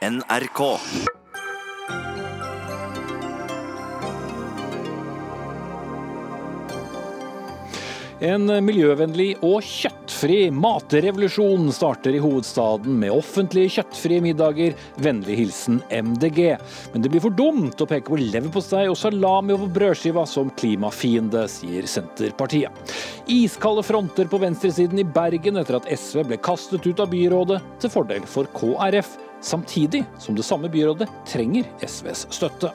NRK. En miljøvennlig og kjøttfri matrevolusjon starter i hovedstaden med offentlige kjøttfrie middager. Vennlig hilsen MDG. Men det blir for dumt å peke på leverpostei og salami på brødskiva som klimafiende, sier Senterpartiet. Iskalde fronter på venstresiden i Bergen etter at SV ble kastet ut av byrådet til fordel for KrF, samtidig som det samme byrådet trenger SVs støtte.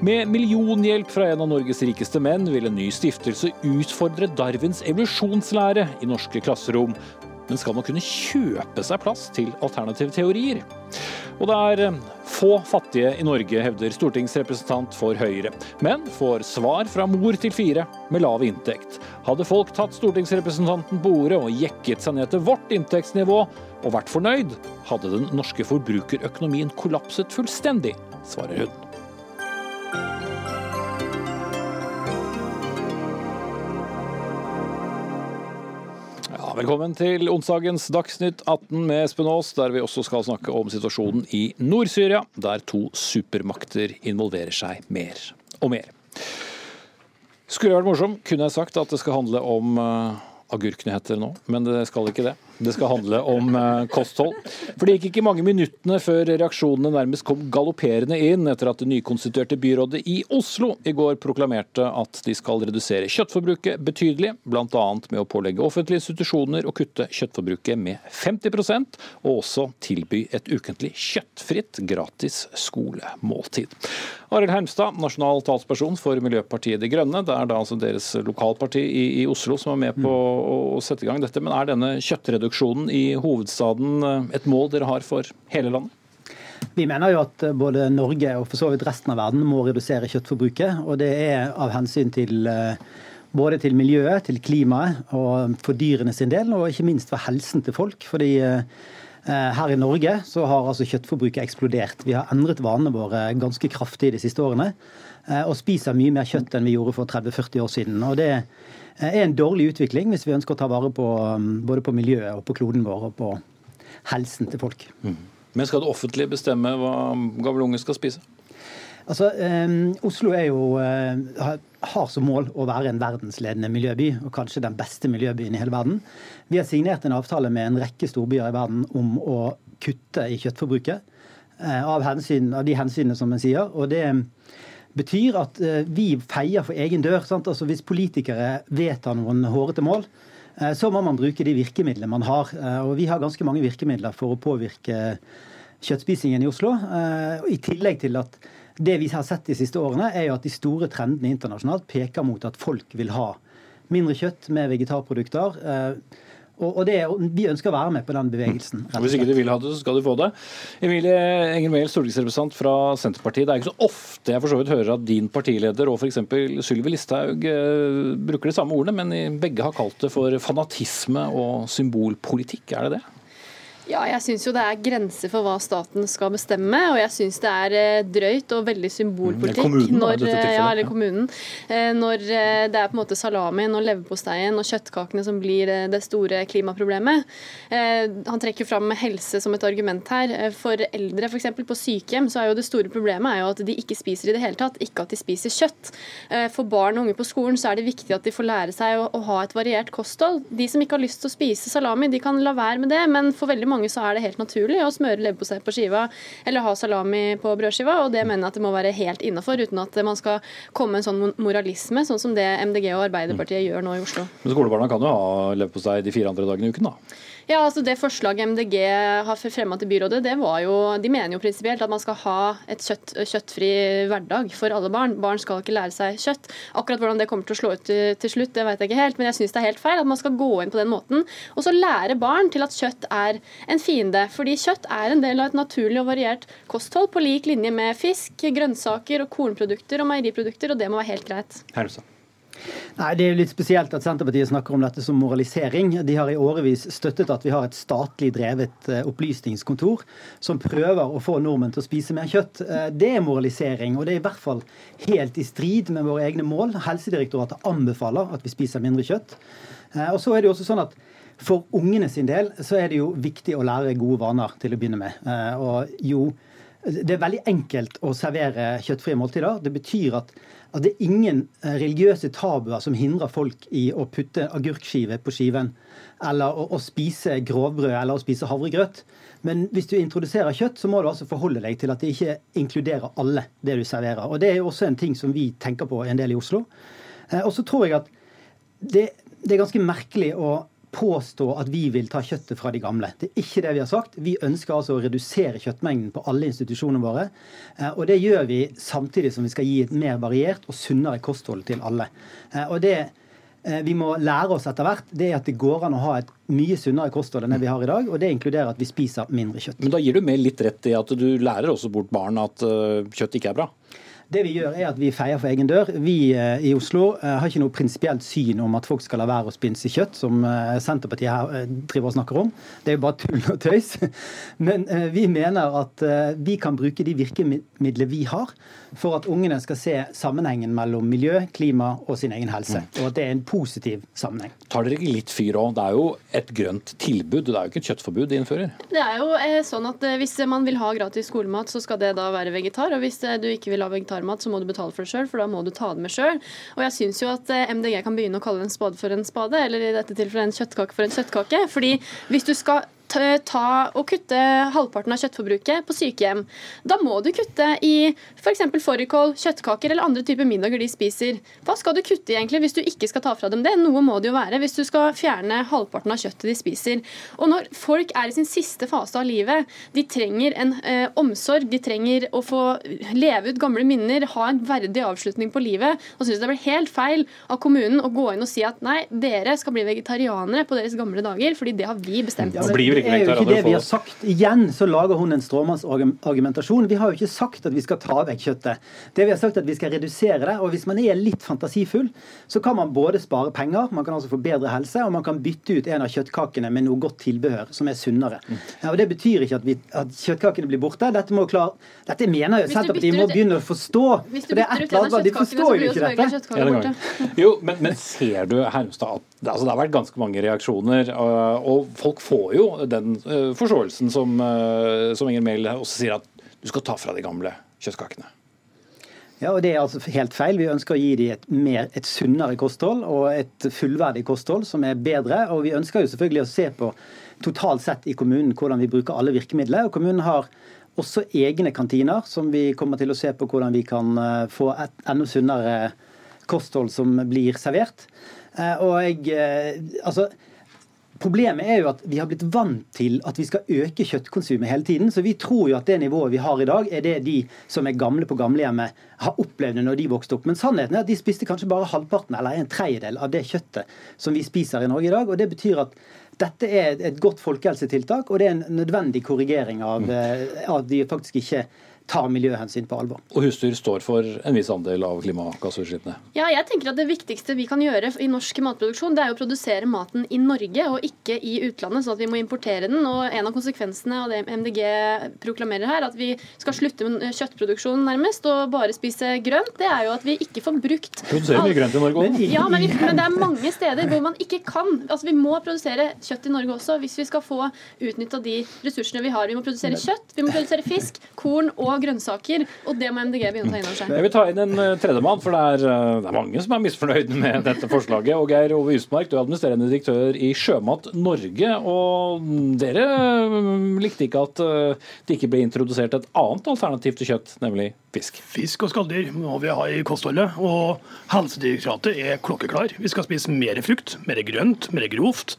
Med millionhjelp fra en av Norges rikeste menn vil en ny stiftelse utfordre Darwins evolusjonslære i norske klasserom. Men skal man kunne kjøpe seg plass til alternative teorier? Og det er eh, få fattige i Norge, hevder stortingsrepresentant for Høyre. Men får svar fra mor til fire med lav inntekt. Hadde folk tatt stortingsrepresentanten på ordet og jekket seg ned til vårt inntektsnivå og vært fornøyd, hadde den norske forbrukerøkonomien kollapset fullstendig, svarer hun. Velkommen til onsdagens Dagsnytt 18 med Espen Aas, der vi også skal snakke om situasjonen i Nord-Syria, der to supermakter involverer seg mer og mer. Skulle jeg vært morsom, kunne jeg sagt at det skal handle om uh, agurknyheter nå, men det skal ikke det. Det skal handle om uh, kosthold. For det gikk ikke mange minuttene før reaksjonene nærmest kom galopperende inn etter at det nykonstituerte byrådet i Oslo i går proklamerte at de skal redusere kjøttforbruket betydelig, bl.a. med å pålegge offentlige institusjoner å kutte kjøttforbruket med 50% og også tilby et ukentlig kjøttfritt gratis skolemåltid. Arild Hermstad, nasjonal talsperson for Miljøpartiet De Grønne. Det er da altså deres lokalparti i, i Oslo som er med på å, å sette i gang dette. Men er denne kjøttreduksjonen kjøttproduksjonen i hovedstaden eh, et mål dere har for hele landet? Vi mener jo at både Norge og for så vidt resten av verden må redusere kjøttforbruket. Og det er av hensyn til eh, både til miljøet, til klimaet og for dyrene sin del, og ikke minst for helsen til folk. Fordi eh, her i Norge så har altså kjøttforbruket eksplodert. Vi har endret vanene våre ganske kraftig de siste årene. Og spiser mye mer kjøtt enn vi gjorde for 30-40 år siden. Og det er en dårlig utvikling hvis vi ønsker å ta vare på um, både på miljøet og på kloden vår og på helsen til folk. Mm. Men skal det offentlige bestemme hva gamle unge skal spise? Altså, eh, Oslo jo, eh, har som mål å være en verdensledende miljøby, og kanskje den beste miljøbyen i hele verden. Vi har signert en avtale med en rekke storbyer i verden om å kutte i kjøttforbruket. Eh, av, hensyn, av de hensynene som en sier. og det betyr at eh, vi feier for egen dør. Altså Hvis politikere vedtar noen hårete mål, eh, så må man bruke de virkemidlene man har. Eh, og vi har ganske mange virkemidler for å påvirke kjøttspisingen i Oslo. I tillegg til at det vi har sett de siste årene, er jo at de store trendene internasjonalt peker mot at folk vil ha mindre kjøtt med vegetarprodukter. Og, det, Vi ønsker å være med på den bevegelsen. Hvis ikke du vil ha det, så skal du få det. Emilie Enger Mehl, stortingsrepresentant fra Senterpartiet. Det er ikke så ofte jeg for så vidt hører at din partileder og f.eks. Sylvi Listhaug eh, bruker de samme ordene, men begge har kalt det for fanatisme og symbolpolitikk. Er det det? Ja, jeg syns jo det er grenser for hva staten skal bestemme, og jeg syns det er eh, drøyt og veldig symbolpolitikk kommunen, når, eh, ja, eller kommunen, eh, når det er på en måte salamien og leverposteien og kjøttkakene som blir det store klimaproblemet. Han trekker fram helse som et argument her. For eldre f.eks. på sykehjem så er jo det store problemet er jo at de ikke spiser i det hele tatt, ikke at de spiser kjøtt. For barn og unge på skolen så er det viktig at de får lære seg å, å ha et variert kosthold. De som ikke har lyst til å spise salami, de kan la være med det, men for veldig mange mange så er det helt naturlig å smøre leverpostei på skiva eller ha salami på brødskiva, og det mener jeg at det må være helt innafor, uten at man skal komme en sånn moralisme, sånn som det MDG og Arbeiderpartiet gjør nå i Oslo. Men skolebarna kan jo ha leverpostei de fire andre dagene i uken, da? Ja, altså Det forslaget MDG har fremma til byrådet, det var jo, de mener jo prinsipielt at man skal ha et kjøtt, kjøttfri hverdag for alle barn. Barn skal ikke lære seg kjøtt. Akkurat hvordan det kommer til å slå ut til, slutt, det vet jeg ikke helt, men jeg syns det er helt feil at man skal gå inn på den måten. Og så lære barn til at kjøtt er en fiende. Fordi kjøtt er en del av et naturlig og variert kosthold på lik linje med fisk, grønnsaker og kornprodukter og meieriprodukter, og det må være helt greit. Hermstad. Nei, Det er litt spesielt at Senterpartiet snakker om dette som moralisering. De har i årevis støttet at vi har et statlig drevet eh, opplysningskontor som prøver å få nordmenn til å spise mer kjøtt. Eh, det er moralisering, og det er i hvert fall helt i strid med våre egne mål. Helsedirektoratet anbefaler at vi spiser mindre kjøtt. Eh, og så er det jo også sånn at For ungene sin del så er det jo viktig å lære gode vaner til å begynne med. Og jo, det er veldig enkelt å servere kjøttfrie måltider. Det betyr at, at det er ingen eh, religiøse tabuer som hindrer folk i å putte agurkskive på skiven, eller å, å spise grovbrød eller å spise havregrøt. Men hvis du introduserer kjøtt, så må du altså forholde deg til at det ikke inkluderer alle det du serverer. Og Det er jo også en ting som vi tenker på en del i Oslo. Eh, og så tror jeg at det, det er ganske merkelig å påstå at vi vil ta kjøttet fra de gamle. Det er ikke det vi har sagt. Vi ønsker altså å redusere kjøttmengden på alle institusjonene våre. Eh, og det gjør vi samtidig som vi skal gi et mer variert og sunnere kosthold til alle. Eh, og det vi må lære oss etter hvert, det er at det går an å ha et mye sunnere kosthold enn det vi har i dag. Og det inkluderer at vi spiser mindre kjøtt. Men da gir du med litt rett i at du lærer også bort barn at kjøtt ikke er bra? Det vi gjør, er at vi feier for egen dør. Vi eh, i Oslo eh, har ikke noe prinsipielt syn om at folk skal la være å spinse kjøtt, som eh, Senterpartiet her driver og snakker om. Det er jo bare tull og tøys. Men vi mener at vi kan bruke de virkemidlene vi har, for at ungene skal se sammenhengen mellom miljø, klima og sin egen helse. Mm. Og at det er en positiv sammenheng. Tar dere ikke litt fyr òg? Det er jo et grønt tilbud, det er jo ikke et kjøttforbud de innfører? Det er jo sånn at hvis man vil ha gratis skolemat, så skal det da være vegetar. Og hvis du ikke vil ha vegetar vegetarmat, så må du betale for det sjøl, for da må du ta det med sjøl. Og jeg syns jo at eh, MDG kan begynne å kalle en spade for en spade, eller i dette tilfellet en kjøttkake for en kjøttkake. fordi hvis du skal ta og kutte halvparten av kjøttforbruket på sykehjem. Da må du kutte i f.eks. fårikål, kjøttkaker eller andre typer middager de spiser. Hva skal du kutte i egentlig hvis du ikke skal ta fra dem det? Noe må det jo være hvis du skal fjerne halvparten av kjøttet de spiser. Og når folk er i sin siste fase av livet, de trenger en eh, omsorg, de trenger å få leve ut gamle minner, ha en verdig avslutning på livet, og syns det blir helt feil av kommunen å gå inn og si at nei, dere skal bli vegetarianere på deres gamle dager, fordi det har vi bestemt. Ja, det er jo ikke det vi har sagt. Igjen så lager hun en stråmannsargumentasjon. Vi har jo ikke sagt at vi skal ta vekk kjøttet. Det vi har sagt at vi skal redusere det. Og hvis man er litt fantasifull, så kan man både spare penger, man kan altså få bedre helse, og man kan bytte ut en av kjøttkakene med noe godt tilbehør som er sunnere. Ja, og Det betyr ikke at, vi, at kjøttkakene blir borte. Dette, må klare, dette mener jo Senterpartiet må begynne å forstå. Du bytter ut en av kjøttkakene, så blir jo ikke borte. Jo, men, men ser du Hermstad, at altså, det har vært ganske mange reaksjoner, og folk får jo den uh, forståelsen som, uh, som Inger Mehl også sier, at du skal ta fra de gamle kjøttkakene. Ja, og Det er altså helt feil. Vi ønsker å gi dem et, mer, et sunnere kosthold og et fullverdig kosthold som er bedre. Og Vi ønsker jo selvfølgelig å se på totalt sett i kommunen hvordan vi bruker alle virkemidler. og Kommunen har også egne kantiner som vi kommer til å se på hvordan vi kan eh, få et enda sunnere kosthold som blir servert. Og jeg, altså, Problemet er jo at vi har blitt vant til at vi skal øke kjøttkonsumet hele tiden. Så vi tror jo at det nivået vi har i dag, er det de som er gamle på gamlehjemmet har opplevd når de vokste opp. Men sannheten er at de spiste kanskje bare halvparten eller en tredjedel av det kjøttet som vi spiser i Norge i dag. Og det betyr at dette er et godt folkehelsetiltak, og det er en nødvendig korrigering av, mm. eh, at vi faktisk ikke tar miljøhensyn på alvor. Og husdyr står for en viss andel av klimagassutslippene? Ja, jeg tenker at Det viktigste vi kan gjøre i norsk matproduksjon, det er å produsere maten i Norge og ikke i utlandet, sånn at vi må importere den. Og En av konsekvensene av det MDG proklamerer her, at vi skal slutte med kjøttproduksjon nærmest og bare spise grønt, det er jo at vi ikke får brukt Produserer mye grønt i Norge òg. Ja, men, vi, men, det er mange steder hvor man ikke kan. Altså Vi må produsere kjøtt i Norge også hvis vi skal få utnytta de ressursene vi har. Vi må produsere kjøtt, vi må produsere fisk, korn og grønnsaker. Og det må MDG begynne å ta inn over seg. Jeg vil ta inn en uh, tredjemann, for det er, uh, det er, mange som er misfornøyde med dette forslaget. Og Geir Ove Ysmark, du er administrerende direktør i Sjømat Norge. Og dere mm, likte ikke at det ikke ble introdusert et annet alternativ til kjøtt, nemlig fisk? Fisk og skalldyr må vi ha i kostholdet. Og Helsedirektoratet er klokkeklar. Vi skal spise mer frukt, mer grønt, mer grovt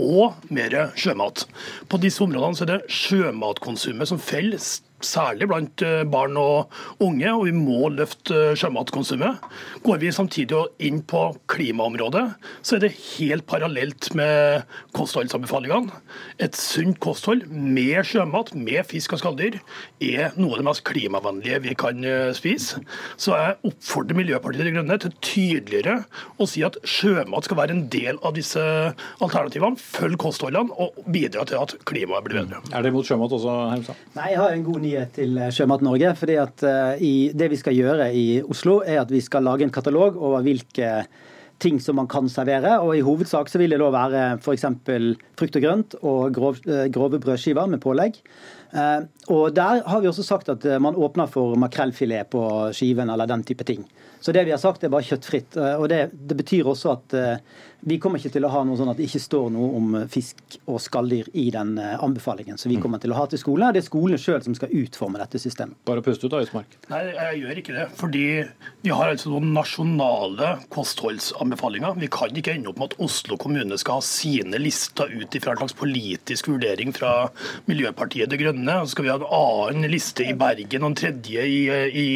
og mer sjømat. På disse områdene så er det sjømatkonsumet som faller særlig blant eh, barn og unge, og vi må løfte eh, sjømatkonsumet. Går vi samtidig inn på klimaområdet, så er det helt parallelt med kostholdsanbefalingene. Et sunt kosthold med sjømat, med fisk og skalldyr, er noe av det mest klimavennlige vi kan eh, spise. Så jeg oppfordrer Miljøpartiet De Grønne til tydeligere å si at sjømat skal være en del av disse alternativene. Følg kostholdene og bidra til at klimaet blir bedre. Er det mot sjømat også, Hermstad? Nei, jeg har en god nyhet til Sjømat Norge. fordi at uh, i, Det vi skal gjøre i Oslo, er at vi skal lage en katalog over hvilke ting som man kan servere. og I hovedsak så vil det da være f.eks. frukt og grønt og grov, eh, grove brødskiver med pålegg. Eh, og Der har vi også sagt at man åpner for makrellfilet på skiven eller den type ting. Så det vi har sagt er bare kjøttfritt. og det, det betyr også at vi kommer ikke til å ha noe sånn at det ikke står noe om fisk og skalldyr i den eh, anbefalingen som vi mm. kommer til å ha til skolen. Det er skolene sjøl som skal utforme dette systemet. Bare puste ut, da, Ismark. Nei, jeg gjør ikke det. Fordi vi har altså noen nasjonale kostholdsanbefalinger. Vi kan ikke ende opp med at Oslo kommune skal ha sine lister ut ifra en slags politisk vurdering fra Miljøpartiet De Grønne. Så skal vi ha en annen liste i Bergen og en tredje i, i,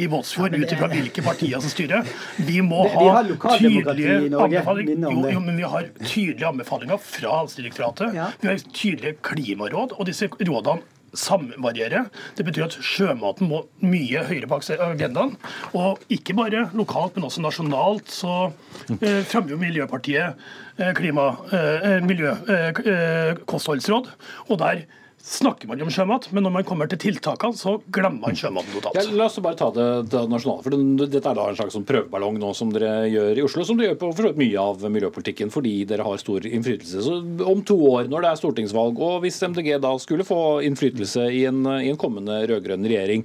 i Båtsfjord ut ifra hvilke partier som styrer. Vi må ha tydelige anbefalinger minne om det. Jo, jo, men vi har tydelige anbefalinger fra Helsedirektoratet. Ja. Vi har tydelige klimaråd, og disse rådene samvarierer. Det betyr at sjømaten må mye høyere på agendaen. Og ikke bare lokalt, men også nasjonalt så eh, fremmer jo Miljøpartiet eh, klima, eh, miljø, eh, eh, kostholdsråd. Og der snakker man om sjømat, men når man kommer til tiltakene, så glemmer man sjømaten totalt. Ja, la oss bare ta det, det nasjonale. for Dette er da en slags sånn prøveballong nå som dere gjør i Oslo, som dere gjør på for mye av miljøpolitikken fordi dere har stor innflytelse. Så Om to år, når det er stortingsvalg, og hvis MDG da skulle få innflytelse i en, i en kommende rød-grønn regjering,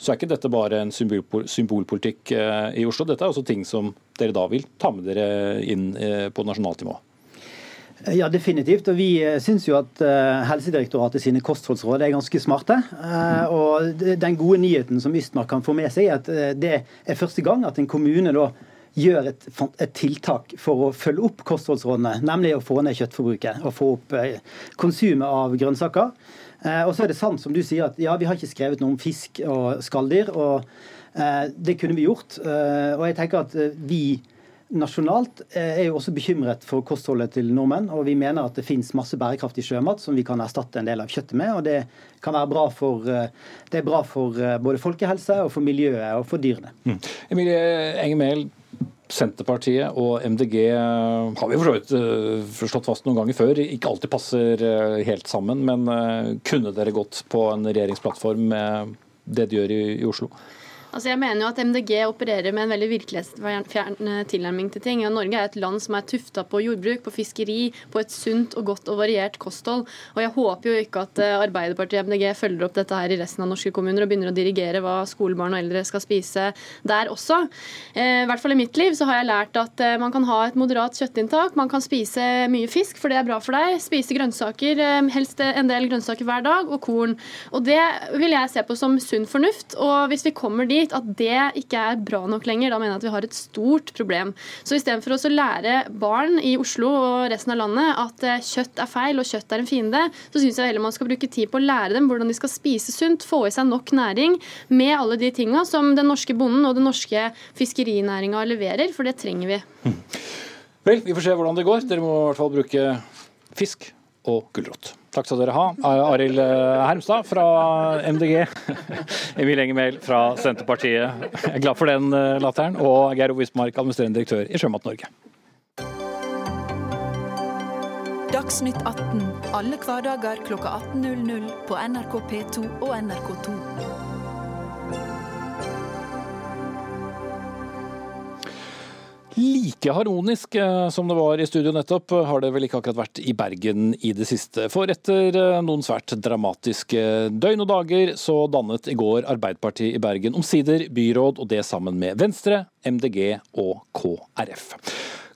så er ikke dette bare en symbol, symbolpolitikk eh, i Oslo. Dette er også ting som dere da vil ta med dere inn eh, på nasjonalt nivå. Ja, definitivt. Og vi eh, syns jo at uh, Helsedirektoratet sine kostholdsråd er ganske smarte. Og den gode nyheten som Ystmark kan få med seg, er at det er første gang at en kommune da gjør et, et, tiltak for å følge opp kostholdsrådene, nemlig å få ned kjøttforbruket og få opp konsumet av grønnsaker. Og så er det sant som du sier at ja, vi har ikke skrevet noe om fisk og skalldyr. og Det kunne vi gjort. Og jeg tenker at vi nasjonalt eh, er jo også bekymret for kostholdet til nordmenn. Og vi mener at det finnes masse bærekraftig sjømat som vi kan erstatte en del av kjøttet med. Og det kan være bra for, eh, det er bra for eh, både folkehelse og for miljøet og for dyrene. Mm. Emilie Engemehl, Senterpartiet og MDG har vi for forstått fast noen ganger før. Ikke alltid passer helt sammen, men kunne dere gått på en regjeringsplattform med det de gjør i, i Oslo? Altså jeg mener jo at MDG opererer med en veldig virkelighetsfjern tilnærming til ting. Ja, Norge er et land som er tufta på jordbruk, på fiskeri, på et sunt og godt og variert kosthold. Og jeg håper jo ikke at eh, Arbeiderpartiet og MDG følger opp dette her i resten av norske kommuner og begynner å dirigere hva skolebarn og eldre skal spise der også. Eh, I hvert fall i mitt liv så har jeg lært at eh, man kan ha et moderat kjøttinntak. Man kan spise mye fisk, for det er bra for deg. Spise grønnsaker, helst en del grønnsaker hver dag, og korn. Og det vil jeg se på som sunn fornuft. Og hvis vi kommer dit dit at det ikke er bra nok lenger, da mener jeg at vi har et stort problem. Så istedenfor å lære barn i Oslo og resten av landet at eh, kjøtt er feil og kjøtt er en fiende, så syns jeg heller man skal bruke tid på å lære dem hvordan de skal spise sunt, få i seg nok næring med alle de tinga som den norske bonden og den norske fiskerinæringa leverer, for det trenger vi. Vel, vi får se hvordan det går. Dere må i hvert fall bruke fisk og gulrot. Takk skal dere ha. Arild eh, Hermstad fra MDG. Emil Engemel fra Senterpartiet. Jeg er glad for den eh, latteren. Og Geir Ovismark, administrerende direktør i Sjømat Norge. Dagsnytt 18 alle hverdager kl 18.00 på NRK P2 og NRK2. Like harmonisk eh, som det var i studio nettopp, har det vel ikke akkurat vært i Bergen i det siste. For etter eh, noen svært dramatiske døgn og dager, så dannet i går Arbeiderpartiet i Bergen omsider byråd, og det sammen med Venstre, MDG og KrF.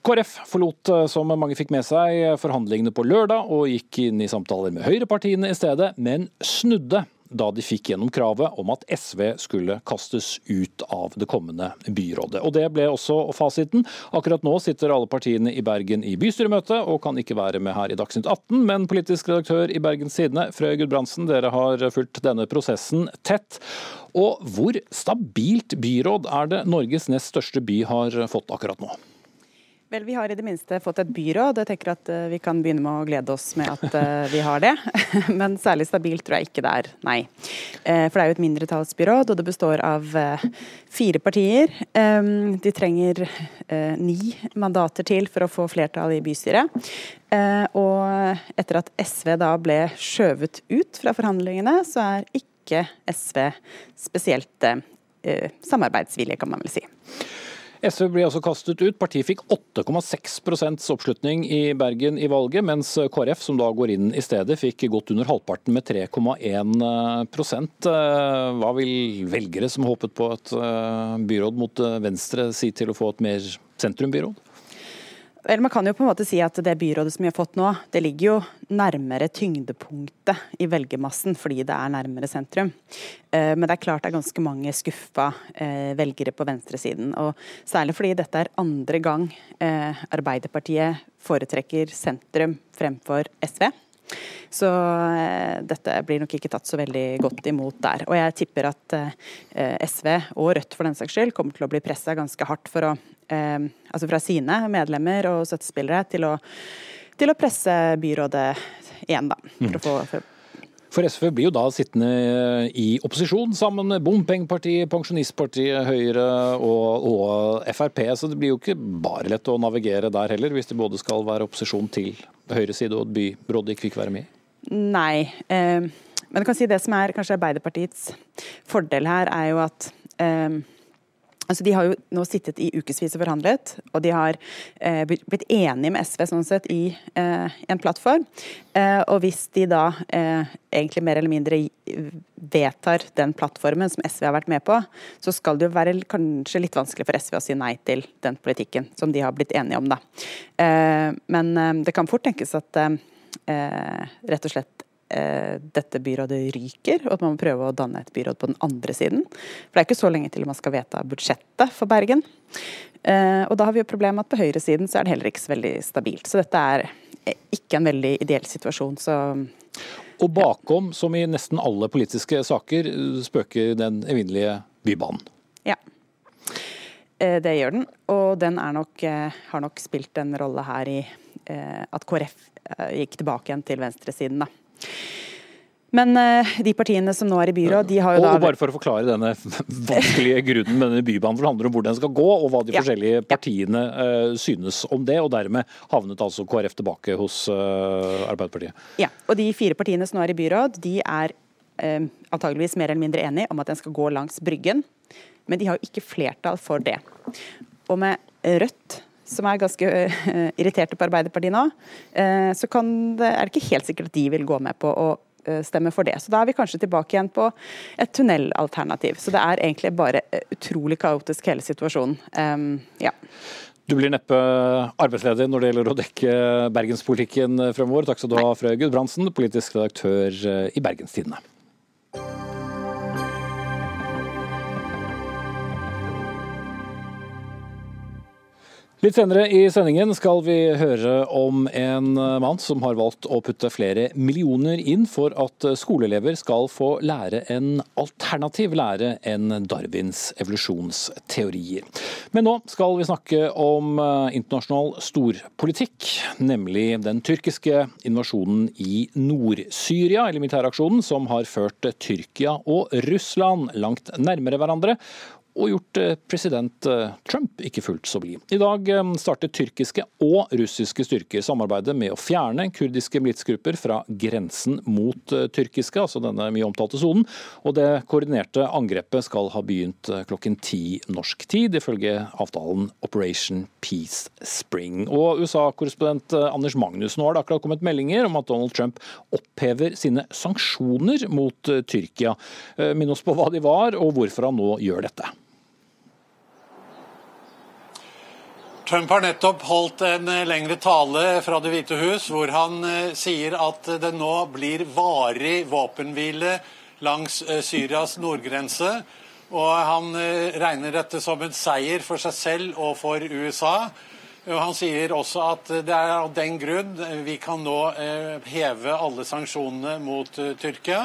KrF forlot, eh, som mange fikk med seg, forhandlingene på lørdag og gikk inn i samtaler med høyrepartiene i stedet, men snudde da de fikk gjennom kravet om at SV skulle kastes ut av det kommende byrådet. Og Det ble også fasiten. Akkurat nå sitter alle partiene i Bergen i bystyremøte og kan ikke være med her i Dagsnytt 18, men politisk redaktør i Bergens Tidende, Frøy Gudbrandsen, dere har fulgt denne prosessen tett. Og hvor stabilt byråd er det Norges nest største by har fått akkurat nå? Vel, Vi har i det minste fått et byråd. Jeg tenker at uh, Vi kan begynne med å glede oss med at uh, vi har det. Men særlig stabilt tror jeg ikke det er, nei. Uh, for det er jo et mindretallsbyråd, og det består av fire partier. Um, de trenger ni mandater til for å få flertall i bystyret. og etter at SV da ble skjøvet ut fra forhandlingene, så er ikke SV spesielt samarbeidsvillige, kan man vel si. SV ble altså kastet ut. Partiet fikk 8,6 oppslutning i Bergen i valget, mens KrF, som da går inn i stedet, fikk godt under halvparten med 3,1% Hva vil velgere som håpet på et eh, byråd mot eh, venstre si til å få et mer sentrumbyråd? Eller man kan jo på en måte si at Det byrådet som vi har fått nå, det ligger jo nærmere tyngdepunktet i velgermassen fordi det er nærmere sentrum. Eh, men det er klart det er ganske mange skuffa eh, velgere på venstresiden. Og særlig fordi dette er andre gang eh, Arbeiderpartiet foretrekker sentrum fremfor SV. Så dette blir nok ikke tatt så veldig godt imot der. Og jeg tipper at SV, og Rødt for den saks skyld, kommer til å bli pressa ganske hardt for å eh, altså fra sine medlemmer og støttespillere til å, til å presse byrådet igjen, da. For å få for for SV blir jo da sittende i opposisjon sammen med bompengepartiet, pensjonistpartiet, Høyre og, og, Frp. Så det blir jo ikke bare lett å navigere der heller, hvis de både skal være opposisjon til høyre side og et byråd de ikke fikk være med? Nei. Eh, men du kan si det som er kanskje Arbeiderpartiets fordel her, er jo at eh, Altså, de har jo nå sittet i ukevis og forhandlet, og de har eh, blitt enige med SV sånn sett i eh, en plattform. Eh, og hvis de da eh, egentlig mer eller mindre vedtar den plattformen som SV har vært med på, så skal det jo være kanskje litt vanskelig for SV å si nei til den politikken som de har blitt enige om. Da. Eh, men eh, det kan fort tenkes at rett og slett eh, dette byrådet ryker, og at man må prøve å danne et byråd på den andre siden. For det er ikke så lenge til man skal vedta budsjettet for Bergen. Eh, og da har vi jo problemet at på høyresiden så er det heller ikke så veldig stabilt. Så dette er ikke en veldig ideell situasjon. så og bakom, ja. som i nesten alle politiske saker, spøker den evinnelige Bybanen. Ja, eh, det gjør den. Og den nok, eh, har nok spilt en rolle her i eh, at KrF gikk tilbake igjen til venstresiden. da. Men uh, de partiene som nå er i byråd, de har jo og, da og Bare for å forklare denne vanskelige grunnen med denne bybanen, for det handler om hvor den skal gå, og hva de ja. forskjellige partiene uh, synes om det. Og dermed havnet altså KrF tilbake hos uh, Arbeiderpartiet. Ja, og de fire partiene som nå er i byråd, de er uh, antageligvis mer eller mindre enige om at den skal gå langs Bryggen. Men de har jo ikke flertall for det. Og med Rødt som er ganske uh, irriterte på Arbeiderpartiet nå, uh, så det, er det ikke helt sikkert at de vil gå med på å uh, stemme for det. Så da er vi kanskje tilbake igjen på et tunnelalternativ. Så det er egentlig bare utrolig kaotisk hele situasjonen. Um, ja. Du blir neppe arbeidsledig når det gjelder å dekke bergenspolitikken fremover. Takk skal du ha, Frøy Gudbrandsen, politisk redaktør i Bergenstidene. Litt senere i sendingen skal vi høre om en mann som har valgt å putte flere millioner inn for at skoleelever skal få lære en alternativ lære enn Darwins evolusjonsteorier. Men nå skal vi snakke om eh, internasjonal storpolitikk, nemlig den tyrkiske invasjonen i Nord-Syria, eller militæraksjonen som har ført Tyrkia og Russland langt nærmere hverandre og gjort eh, president eh, Trump ikke fullt så blid. I dag eh, startet tyrkiske og russiske styrker samarbeidet med å fjerne kurdiske militsgrupper fra grensen mot tyrkiske, altså denne mye omtalte sonen. Og det koordinerte angrepet skal ha begynt klokken ti norsk tid, ifølge avtalen Operation Peace Spring. Og USA-korrespondent Anders Magnus, nå har det akkurat kommet meldinger om at Donald Trump opphever sine sanksjoner mot Tyrkia. Minn oss på hva de var, og hvorfor han nå gjør dette. Trump har nettopp holdt en eh, lengre tale fra Det hvite hus, hvor han eh, sier at det nå blir varig våpenhvile langs eh, Syrias nordgrense. Og han regner dette som en seier for seg selv og for USA. Og han sier også at det er av den grunn vi kan nå heve alle sanksjonene mot Tyrkia.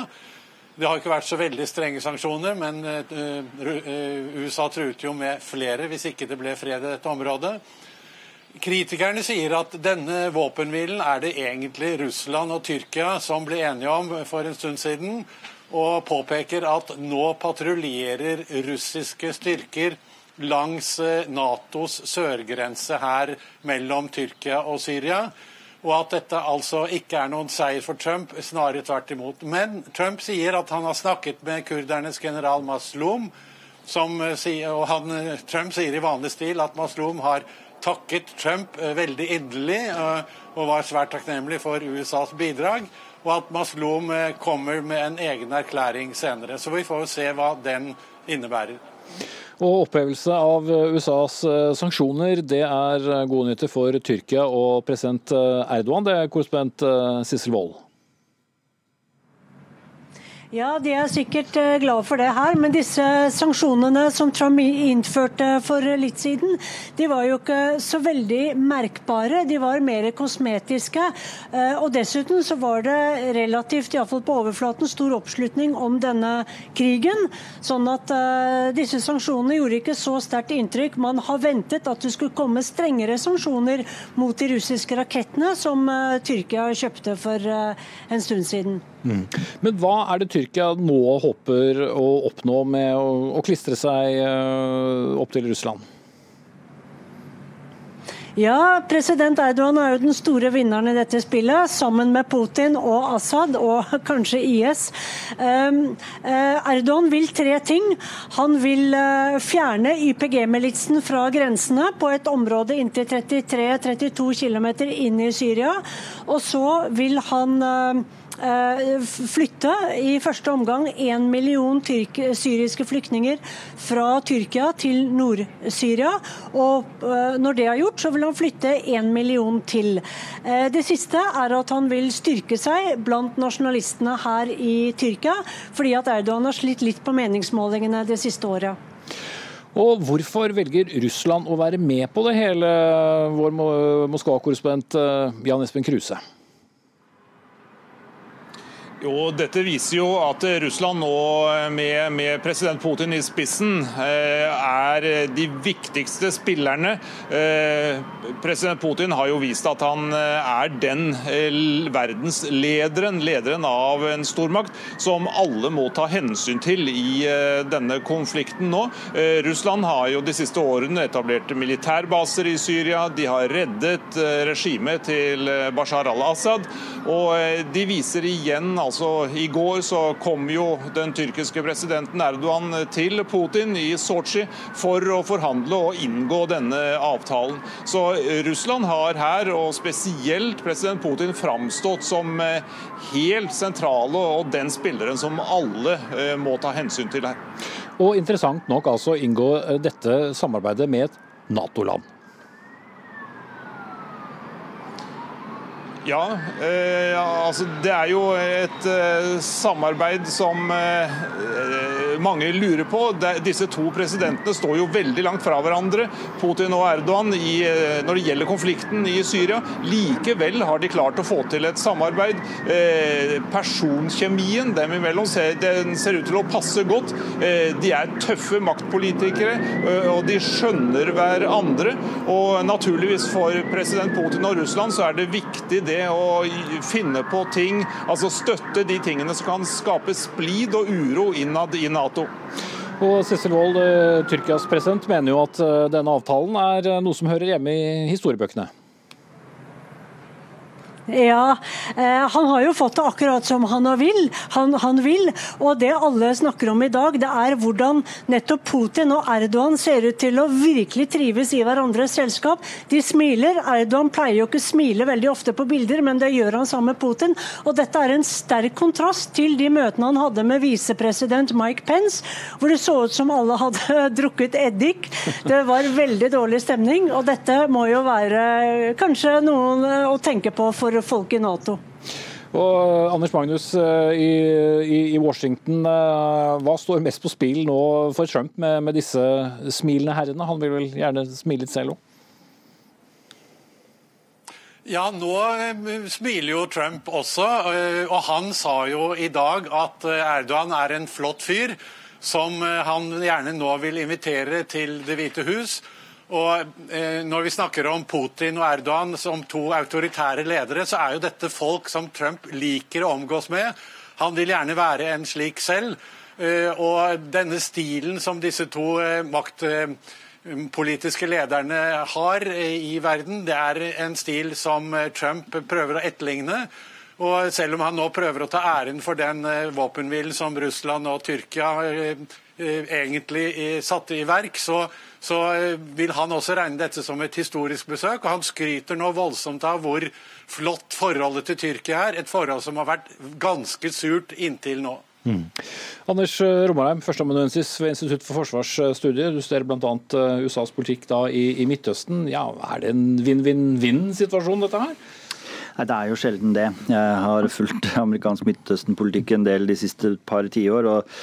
Det har ikke vært så veldig strenge sanksjoner, men eh, eh, USA truet jo med flere hvis ikke det ble fred i dette området. Kritikerne sier at denne våpenhvilen er det egentlig Russland og Tyrkia som ble enige om for en stund siden, og påpeker at nå patruljerer russiske styrker langs eh, Natos sørgrense her mellom Tyrkia og Syria og at dette altså ikke er noen seier for Trump, snarere tvert imot. Men Trump sier at han har snakket med kurdernes general Maslum, som og han, Trump sier i vanlig stil at Maslum har takket Trump veldig inderlig og var svært takknemlig for USAs bidrag. Og at Maslum kommer med en egen erklæring senere. Så vi får se hva den innebærer. Og Opphevelse av USAs sanksjoner det er gode nyheter for Tyrkia og president Erdogan. Det er korrespondent Sissel Wold. Ja, de er sikkert eh, glad for det her, men disse sanksjonene som Trump innførte for litt siden, de var jo ikke så veldig merkbare. De var mer kosmetiske. Eh, og dessuten så var det relativt, iallfall på overflaten, stor oppslutning om denne krigen. Sånn at uh, disse sanksjonene gjorde ikke så sterkt inntrykk. Man har ventet at det skulle komme strengere sanksjoner mot de russiske rakettene som Tyrkia kjøpte for en stund siden. Men hva er det Tyrkia nå håper å oppnå med å, å klistre seg uh, opp til Russland? Ja, president Erdogan er jo den store vinneren i dette spillet, sammen med Putin og Assad og kanskje IS. Um, uh, Erdogan vil tre ting. Han vil uh, fjerne YPG-militsen fra grensene på et område inntil 33-32 km inn i Syria. Og så vil han Eh, flytte i første omgang én million syriske flyktninger fra Tyrkia til Nord-Syria. Og eh, når det er gjort, så vil han flytte én million til. Eh, det siste er at han vil styrke seg blant nasjonalistene her i Tyrkia, fordi at Erdogan har slitt litt på meningsmålingene det siste året. Og Hvorfor velger Russland å være med på det hele, vår Moskva-korrespondent Jan Espen Kruse? Jo, Dette viser jo at Russland nå, med, med, president Putin i spissen, eh, er de viktigste spillerne. Eh, president Putin har jo vist at han eh, er den verdenslederen, lederen av en stormakt, som alle må ta hensyn til i denne konflikten nå. Russland har jo de siste årene etablert militærbaser i Syria. De har reddet regimet til Bashar al-Assad. Og de viser igjen altså I går så kom jo den tyrkiske presidenten Erdogan til Putin i Sotsji for å forhandle og inngå denne avtalen. Så Russland har her, og spesielt president Putin, framstått som eh, helt sentrale og den spilleren som alle eh, må ta hensyn til her. Og interessant nok altså inngå eh, dette samarbeidet med et Nato-land. Ja, eh, altså det er jo et eh, samarbeid som eh, mange lurer på. Disse to presidentene står jo veldig langt fra hverandre, Putin og Erdogan, i, eh, når det gjelder konflikten i Syria. Likevel har de klart å få til et samarbeid. Eh, personkjemien dem imellom ser, den ser ut til å passe godt. Eh, de er tøffe maktpolitikere, og de skjønner hverandre. Og naturligvis for president Putin og Russland så er det viktig det å finne på ting, altså støtte de tingene som kan skape splid og uro innad i Nato. Og Sissel Wold, eh, Tyrkias president, mener jo at eh, denne avtalen er eh, noe som hører hjemme i historiebøkene. Ja, eh, han har jo fått det akkurat som han vil. Han, han, vil. Og det alle snakker om i dag, det er hvordan nettopp Putin og Erdogan ser ut til å virkelig trives i hverandres selskap. De smiler. Erdogan pleier jo ikke å smile veldig ofte på bilder, men det gjør han sammen med Putin. Og dette er en sterk kontrast til de møtene han hadde med visepresident Mike Pence, hvor det så ut som alle hadde drukket eddik. Det var veldig dårlig stemning, og dette må jo være kanskje noen å tenke på for folk i Nato. Og eh, Anders Magnus eh, i, i, i, Washington, eh, hva står mest på spill nå for Trump med, med disse smilende herrene? Han vil vel gjerne smile litt selv òg? Ja, nå smiler jo Trump også. Og han sa jo i dag at Erdogan er en flott fyr som han gjerne nå vil invitere til Det hvite hus. Og eh, Når vi snakker om Putin og Erdogan som to autoritære ledere, så er jo dette folk som Trump liker å omgås med. Han vil gjerne være en slik selv. Eh, og denne stilen som disse to eh, maktpolitiske lederne har eh, i verden, det er en stil som eh, Trump prøver å etterligne. Og selv om han nå prøver å ta æren for den eh, våpenhvilen som Russland og Tyrkia eh, eh, egentlig eh, satte i verk, så, så eh, vil han også regne dette som et historisk besøk. Og han skryter nå voldsomt av hvor flott forholdet til Tyrkia er. Et forhold som har vært ganske surt inntil nå. Anders Romarheim, førsteamanuensis ved Institutt for forsvarsstudier. Du studerer bl.a. USAs politikk da i, i Midtøsten. Ja, Er det en vinn-vinn-vinn-situasjon, dette her? Nei, Det er jo sjelden det. Jeg har fulgt amerikansk Midtøsten-politikk en del de siste par tiår, og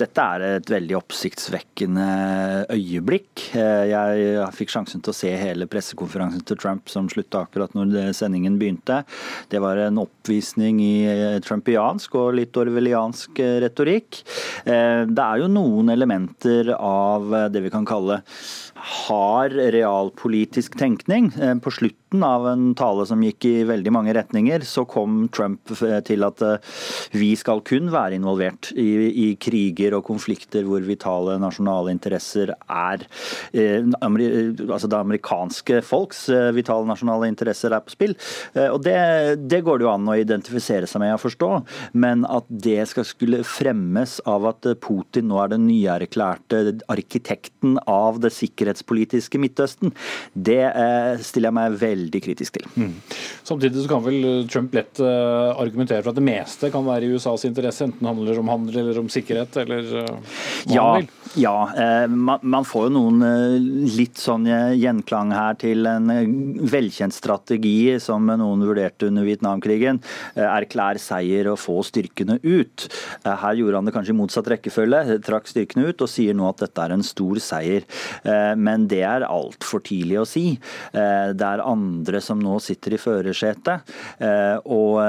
dette er et veldig oppsiktsvekkende øyeblikk. Jeg fikk sjansen til å se hele pressekonferansen til Trump som slutta akkurat når sendingen begynte. Det var en oppvisning i trumpiansk og litt orwelliansk retorikk. Det er jo noen elementer av det vi kan kalle hard realpolitisk tenkning. På slutten av en tale som gikk i veldig mange retninger, så kom Trump til at vi skal kun være involvert i, i kriger og konflikter hvor vitale nasjonale interesser er eh, Altså det amerikanske folks vitale nasjonale interesser er på spill. Og det, det går det jo an å identifisere seg med og forstå, men at det skal skulle fremmes av at Putin nå er den nyerklærte arkitekten av det sikkerhetspolitiske Midtøsten, det stiller jeg meg veldig kritisk til. Mm. Samtidig så kan vel Trump lett argumentere for at det meste kan være i USAs interesse, enten det handler om handel eller om sikkerhet, eller hva ja, han vil? Ja, man, man får jo noen litt sånn gjenklang her til en velkjent strategi som noen vurderte under Vietnamkrigen. Erklær seier og få styrkene ut. Her gjorde han det kanskje i motsatt rekkefølge, trakk styrkene ut og sier nå at dette er en stor seier. Men det er altfor tidlig å si. Det er andre som nå sitter i førersetet. Og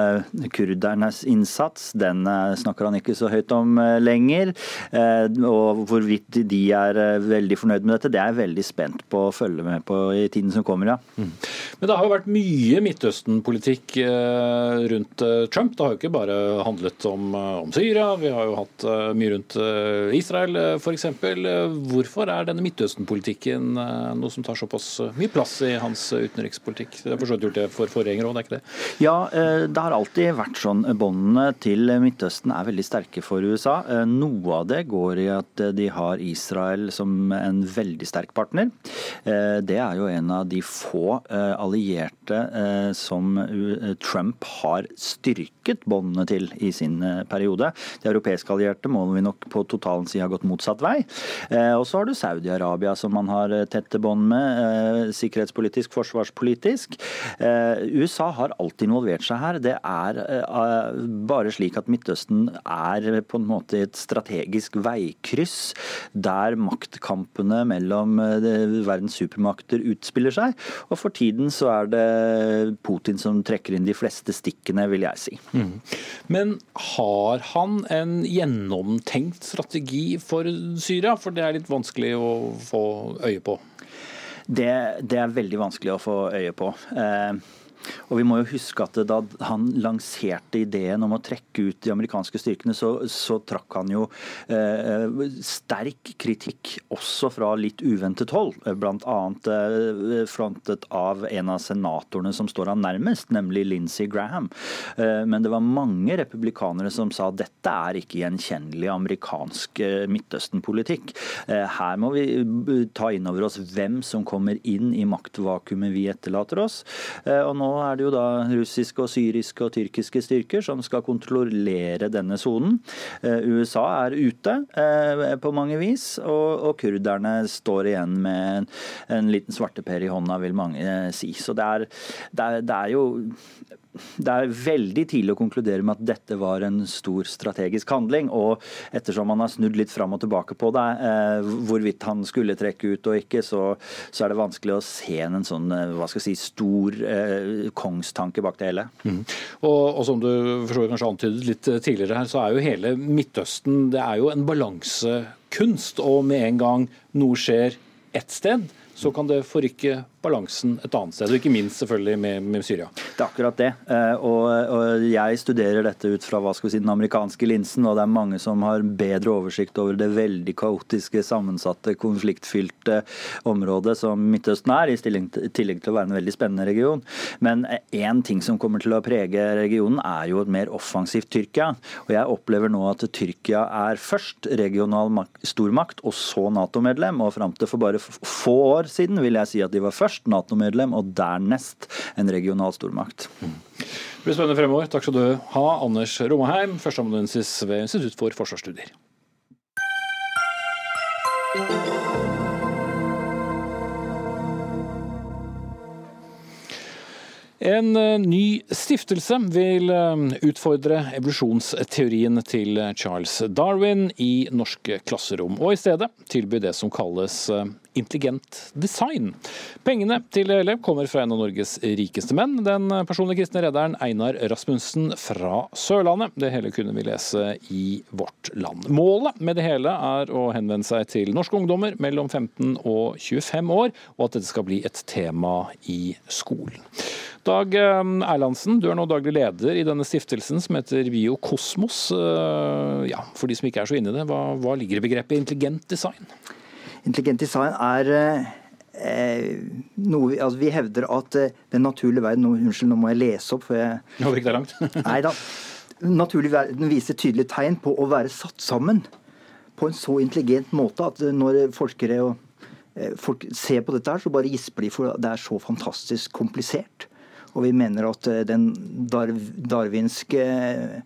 kurdernes innsats, den snakker han ikke så høyt om lenger. Og hvorvidt de er veldig fornøyd med dette, det er jeg veldig spent på å følge med på i tiden som kommer, ja. Men det har jo vært mye Midtøsten-politikk rundt Trump. Det har jo ikke bare handlet om, om Syria, vi har jo hatt mye rundt Israel f.eks. Hvorfor er denne Midtøsten-politikken noe som tar såpass mye plass i hans utenrikspolitikk? Det har gjort det for forgjengere òg, det er ikke det? Ja, det har alltid vært sånn. Båndene til Midtøsten er veldig sterke for USA. Noe av det går i at de har Israel som en veldig sterk partner. Det er jo en av de få allierte som Trump har styrket båndene til i sin periode. De europeiske allierte må vi nok på totalen si har gått motsatt vei. Og så har du Saudi-Arabia som man har tette bånd med, sikkerhetspolitisk, forsvarspolitisk. USA har alltid involvert seg her. Det er bare slik at Midtøsten er på en måte et strategisk veikryss der maktkampene mellom verdens supermakter utspiller seg. Og for tiden så er det Putin som trekker inn de fleste stikkene, vil jeg si. Mm. Men har han en gjennomtenkt strategi for Syria? For det er litt vanskelig å få øye på. Det, det er veldig vanskelig å få øye på. Eh, og vi må jo huske at Da han lanserte ideen om å trekke ut de amerikanske styrkene, så, så trakk han jo eh, sterk kritikk også fra litt uventet hold. Bl.a. Eh, frontet av en av senatorene som står han nærmest, nemlig Lindsey Graham. Eh, men det var mange republikanere som sa at dette er ikke gjenkjennelig amerikansk eh, Midtøsten-politikk. Eh, her må vi ta inn over oss hvem som kommer inn i maktvakuumet vi etterlater oss. Eh, og nå er det jo da russiske, og syriske og tyrkiske styrker som skal kontrollere denne sonen. USA er ute på mange vis, og, og kurderne står igjen med en, en liten svarteper i hånda, vil mange si. Så det er, det er, det er jo det er veldig tidlig å konkludere med at dette var en stor strategisk handling. Og ettersom man har snudd litt fram og tilbake på det, eh, hvorvidt han skulle trekke ut og ikke, så, så, er det vanskelig å se en sånn hva skal jeg si, stor eh, kongstanke bak det hele. Mm. Og, og, som du forstår kanskje antydet litt tidligere her, så er jo hele Midtøsten det er jo en balansekunst. Og med en gang noe skjer ett sted, så kan det forrykke balansen et annet sted. Og ikke minst selvfølgelig med, med Syria. Det er akkurat det. Eh, og, og, jeg studerer dette ut fra hva skal vi si, den amerikanske linsen, og det er mange som har bedre oversikt over det veldig kaotiske, sammensatte, konfliktfylte området som Midtøsten er, i tillegg til å være en veldig spennende region. Men én ting som kommer til å prege regionen, er jo et mer offensivt Tyrkia. Og jeg opplever nå at Tyrkia er først regional stormakt, og så Nato-medlem. Og fram til for bare få år siden vil jeg si at de var først først Nato-medlem, og dernest en regional stormakt. Det blir spennende fremover. Takk skal du ha, Anders Romaheim, førsteamanuensis ved Institutt for forsvarsstudier. En eh, ny stiftelse vil eh, utfordre evolusjonsteorien til Charles Darwin i norske klasserom, og i stedet tilby det som kalles eh, intelligent design. Pengene til hele kommer fra en av Norges rikeste menn, den personlige kristne rederen Einar Rasmussen fra Sørlandet. Det hele kunne vi lese i Vårt Land. Målet med det hele er å henvende seg til norske ungdommer mellom 15 og 25 år, og at dette skal bli et tema i skolen. Dag eh, Erlandsen, du er nå daglig leder i denne stiftelsen som heter Biokosmos. Eh, ja, for de som ikke er så inne i det, hva, hva ligger i begrepet intelligent design? Intelligent design er eh, noe, altså vi hevder at eh, den naturlige verden nå, Unnskyld, nå må jeg lese opp. For jeg, nå gikk det langt. nei da. Naturlig verden viser tydelige tegn på å være satt sammen på en så intelligent måte at når forskere og folk ser på dette, her, så bare gisper de, for det er så fantastisk komplisert. Og vi mener at den den darwinske eh,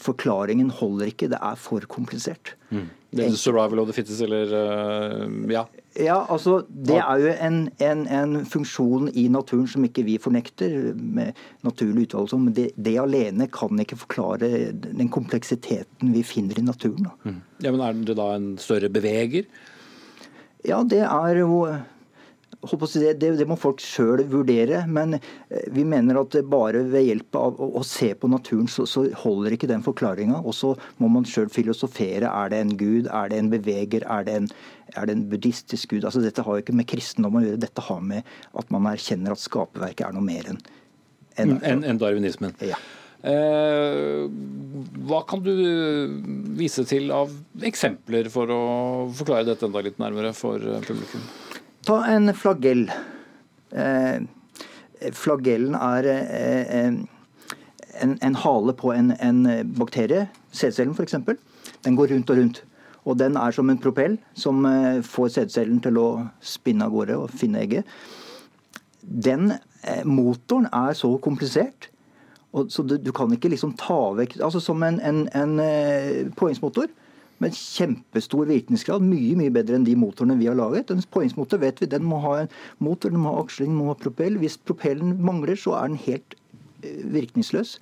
forklaringen holder ikke. Det er for komplisert. Mm. Det er survival of the fittest, eller uh, ja? Ja, altså Det er jo en, en, en, funksjon i naturen som ikke vi fornekter, med naturlig utvalgelse. Men det, det, alene kan ikke forklare den kompleksiteten vi finner i naturen. Mm. Ja, men Er det da en større beveger? Ja, det er jo det, det, det, må folk sjøl vurdere, men eh, vi mener at bare ved hjelp av å, å se på naturen, så, så, holder ikke den forklaringa. Og så må man sjøl filosofere. Er det en gud? Er det en beveger? Er det en, er det en buddhistisk gud? Altså Dette har jo ikke med kristendom å gjøre, dette har med at man erkjenner at skaperverket er noe mer enn en, en, en darwinismen. Ja. Eh, hva kan du vise til av eksempler for å forklare dette enda litt nærmere for eh, publikum? Ta en flagell. Eh, flagellen er eh, en, en, hale på en, en bakterie, sædcellen f.eks. Den går rundt og rundt. Og den er som en propell som eh, får sædcellen til å spinne av gårde og finne egget. Den eh, motoren er så komplisert, og, så du, du, kan ikke liksom ta vekk Altså som en, en, en eh, poengsmotor med kjempestor virkningsgrad. Mye mye bedre enn de motorene vi har laget. En poengsmotor vet vi, den må ha en motor, den må ha aksling, den må ha propell. Hvis propellen mangler, så er den helt eh, virkningsløs.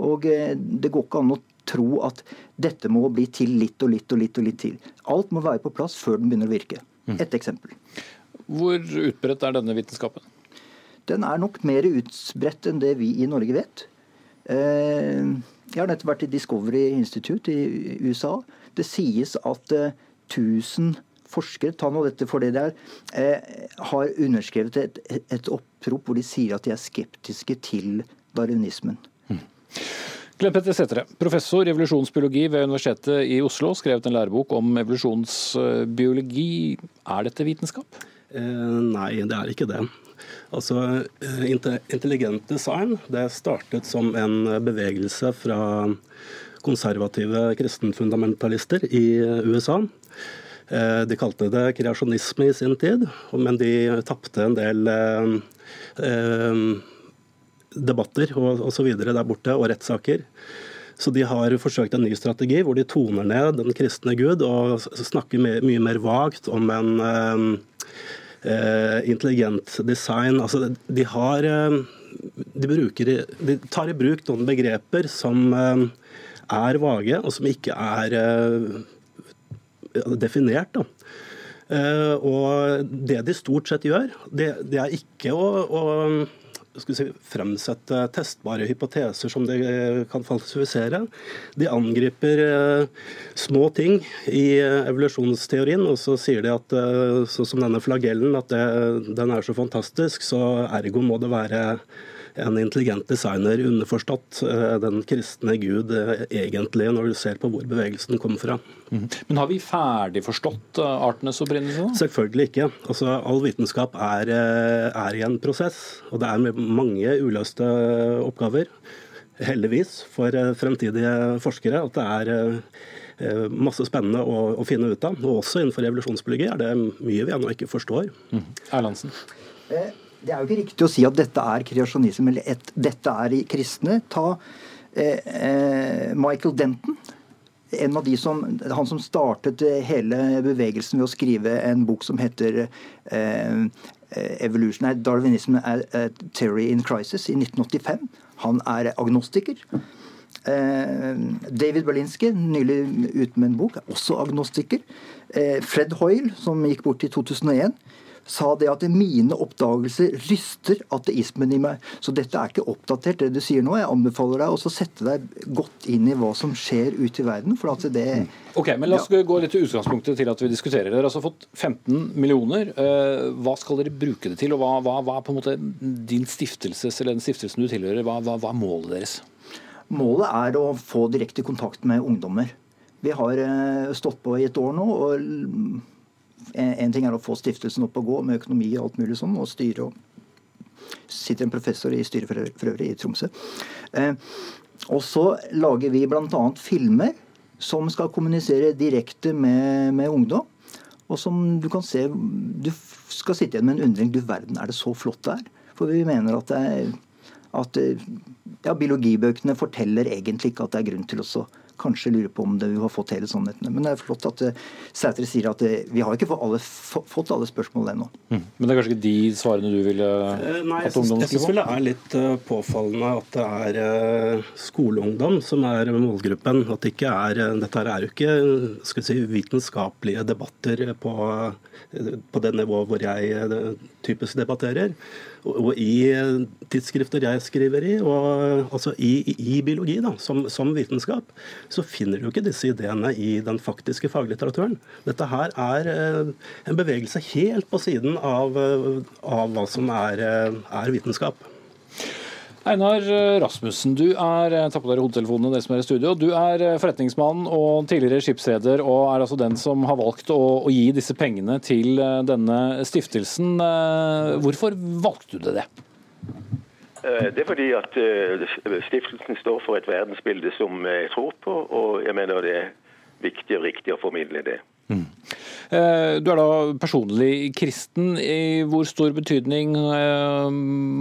Og eh, det går ikke an å tro at dette må bli til litt og litt og litt og litt til. Alt må være på plass før den begynner å virke. Mm. Et eksempel. Hvor utbredt er denne vitenskapen? Den er nok mer utbredt enn det vi i Norge vet. Eh, jeg har nettopp vært i Discovery Institute i USA. Det sies at 1000 eh, forskere ta nå dette for det der, eh, har underskrevet et, et, opprop hvor de sier at de er skeptiske til darwinismen. Mm. Glenn Petter Sætre, professor i evolusjonsbiologi ved Universitetet i Oslo, skrevet en lærebok om evolusjonsbiologi. Er dette vitenskap? Eh, nei, det er ikke det. Altså, eh, Intelligent design det startet som en bevegelse fra konservative kristenfundamentalister i USA. Eh, de kalte det kreasjonisme i sin tid, men de tapte en del eh, eh, debatter og osv. der borte, og rettssaker. Så de har forsøkt en ny strategi hvor de toner ned den kristne gud og snakker mye mer vagt om en intelligent design. Altså, de, har, de, bruker, de tar i bruk noen begreper som er vage, og som ikke er eh, definert. Da. Uh, og det de stort sett gjør, det, det er ikke å, å, si, fremsette testbare hypoteser som de kan falsifisere. De angriper små ting i evolusjonsteorien, og så sier de at sånn som denne flagellen, at det, den er så fantastisk, så ergo må det være en intelligent designer, underforstått eh, den kristne gud eh, egentlig, når du ser på hvor bevegelsen kom fra. Mm. Men har vi ferdig forstått eh, artenes opprinnelse? Selvfølgelig ikke. Altså, all vitenskap er, er i en prosess, og det er mange uløste oppgaver. Heldigvis for fremtidige forskere at det er masse spennende å, å, finne ut av. Og også innenfor revolusjonsbiologi er det mye vi ennå ikke forstår. Mm. Erlandsen? Eh, det er jo ikke riktig å si at dette er kreasjonisme eller et, dette er kristne. Ta eh, eh, Michael Denton. En av de som, Han som startet hele bevegelsen ved å skrive en bok som heter eh, Evolution, Darwinism a Theory in Crisis i 1985. Han er agnostiker. Eh, David Berlinske, nylig ute med en bok, er også agnostiker. Eh, Fred Hoyle, som gikk bort i 2001 sa det at mine oppdagelser ryster ateismen i meg. Så dette er ikke oppdatert, det du sier nå. Jeg anbefaler deg å sette deg godt inn i hva som skjer ute i verden. for at det... Mm. Ok, men La oss ja. gå litt til utgangspunktet til at vi diskuterer. Dere har altså fått 15 millioner. Eh, hva skal dere bruke det til, og hva, hva, hva er på en måte din stiftelses, eller den stiftelsen du tilhører, hva, hva, hva er målet deres? Målet er å få direkte kontakt med ungdommer. Vi har eh, stått på i et år nå. og en ting er å få stiftelsen opp og gå med økonomi og alt mulig sånn, og styre og sitter en professor i styret for, øvrig i Tromsø. Eh, og så lager vi bl.a. filmer som skal kommunisere direkte med, med, ungdom. Og som du kan se Du skal sitte igjen med en undring. Du verden, er det så flott det er? For vi mener at, det er, at ja, biologibøkene forteller egentlig ikke at det er grunn til å kanskje lurer på om det, vi har fått hele sannheten. Men det er flott at uh, Sætre sier at det, uh, vi har ikke fått alle, fått alle spørsmål ennå. Mm. Men det er kanskje ikke de svarene du ville uh, Nei, at ungdom skulle få? Det er litt uh, påfallende at det er skoleungdom som er målgruppen. At det ikke er, dette er jo ikke skal si, vitenskapelige debatter på, på det nivået hvor jeg typisk debatterer og i tidsskrifter jeg skriver i, og altså i, i biologi da, som, som, vitenskap, så finner du ikke disse ideene i den faktiske faglitteraturen. Dette her er eh, en bevegelse helt på siden av, eh, av hva som er, eh, er vitenskap. Einar Rasmussen, du er ta på dere hodetelefonene, dere som er i studio. Du er forretningsmann og tidligere skipsreder, og er altså den som har valgt å, å, gi disse pengene til eh, denne stiftelsen. Eh, hvorfor valgte du det? Eh, det er fordi at stiftelsen står for et verdensbilde som jeg tror på, og jeg mener det er viktig og riktig å formidle det. Eh, du er da personlig kristen. I hvor stor betydning eh,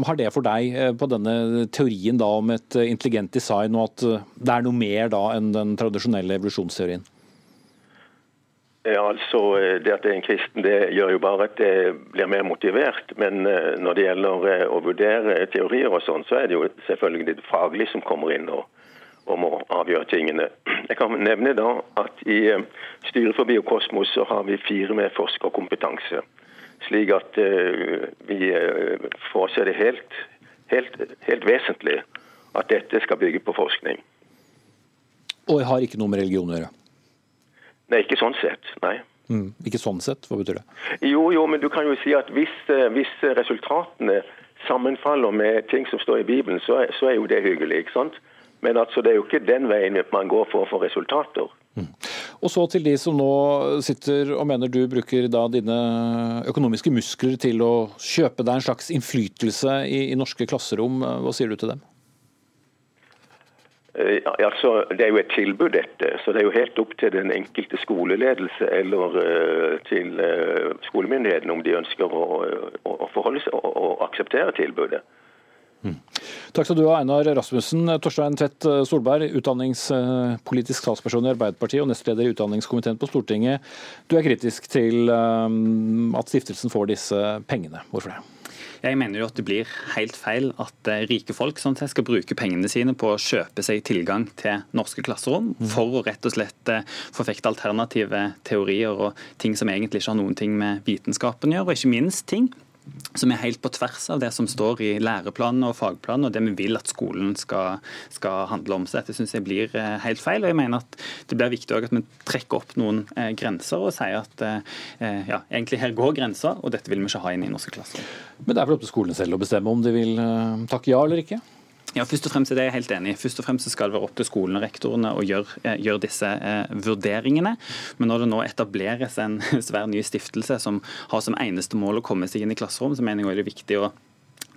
har det for deg eh, på denne teorien om et intelligent design, og at det er noe mer da enn den tradisjonelle evolusjonsteorien? Ja, altså Det at jeg er en kristen, det gjør jo bare at jeg blir mer motivert. Men når det gjelder å vurdere teorier og sånn, så er det jo selvfølgelig det faglige som kommer inn. og om å avgjøre tingene. Jeg kan nevne da at i eh, styret for Biokosmos så har vi fire med forskerkompetanse. Slik at uh, vi får se det helt, helt, helt, vesentlig at dette skal bygge på forskning. Og har ikke noe med religion å gjøre? Nei, ikke sånn sett. Nei. Mm, ikke sånn sett, hva betyr det? Jo, jo, men du kan jo si at hvis, hvis resultatene sammenfaller med ting som står i Bibelen, så er, så er jo det hyggelig. ikke sant? Men altså, det er jo ikke den veien man går for å få resultater. Mm. Og så til de som nå sitter og mener du bruker da dine økonomiske muskler til å kjøpe deg en slags innflytelse i, i norske klasserom. Hva sier du til dem? Eh, ja, altså, Det er jo et tilbud, dette. Så det er jo helt opp til den enkelte skoleledelse eller uh, til uh, skolemyndighetene om de ønsker å, å, å forholde seg og akseptere tilbudet. Mm. Takk skal du ha, Einar Rasmussen. Torstein Tvedt Solberg, utdanningspolitisk talsperson i Arbeiderpartiet og nestleder i utdanningskomiteen på Stortinget. Du er kritisk til um, at stiftelsen får disse pengene. Hvorfor det? Jeg mener jo at det blir helt feil at eh, rike folk sånn skal bruke pengene sine på å kjøpe seg tilgang til norske klasserom mm. for å rett og slett eh, forfekte alternative teorier og ting som egentlig ikke har noen ting med vitenskapen å gjøre, og ikke minst ting som er helt på tvers av det som står i læreplanene og fagplanene, og det vi vil at skolen skal, skal handle om. Så dette syns jeg blir eh, helt feil. Og jeg mener at det blir viktig at vi trekker opp noen eh, grenser og sier at eh, ja, egentlig her går grensa, og dette vil vi ikke ha inn i norske klasser. Men det er vel opp til skolene selv å bestemme om de vil takke ja eller ikke? Ja, først og fremst er det jeg helt enig i. Først og fremst skal det være opp til skolene og rektorene å gjøre, eh, gjøre disse eh, vurderingene. Men når det nå etableres en svær ny stiftelse som har som eneste mål å komme seg inn i klasserom, så mener jeg det er viktig å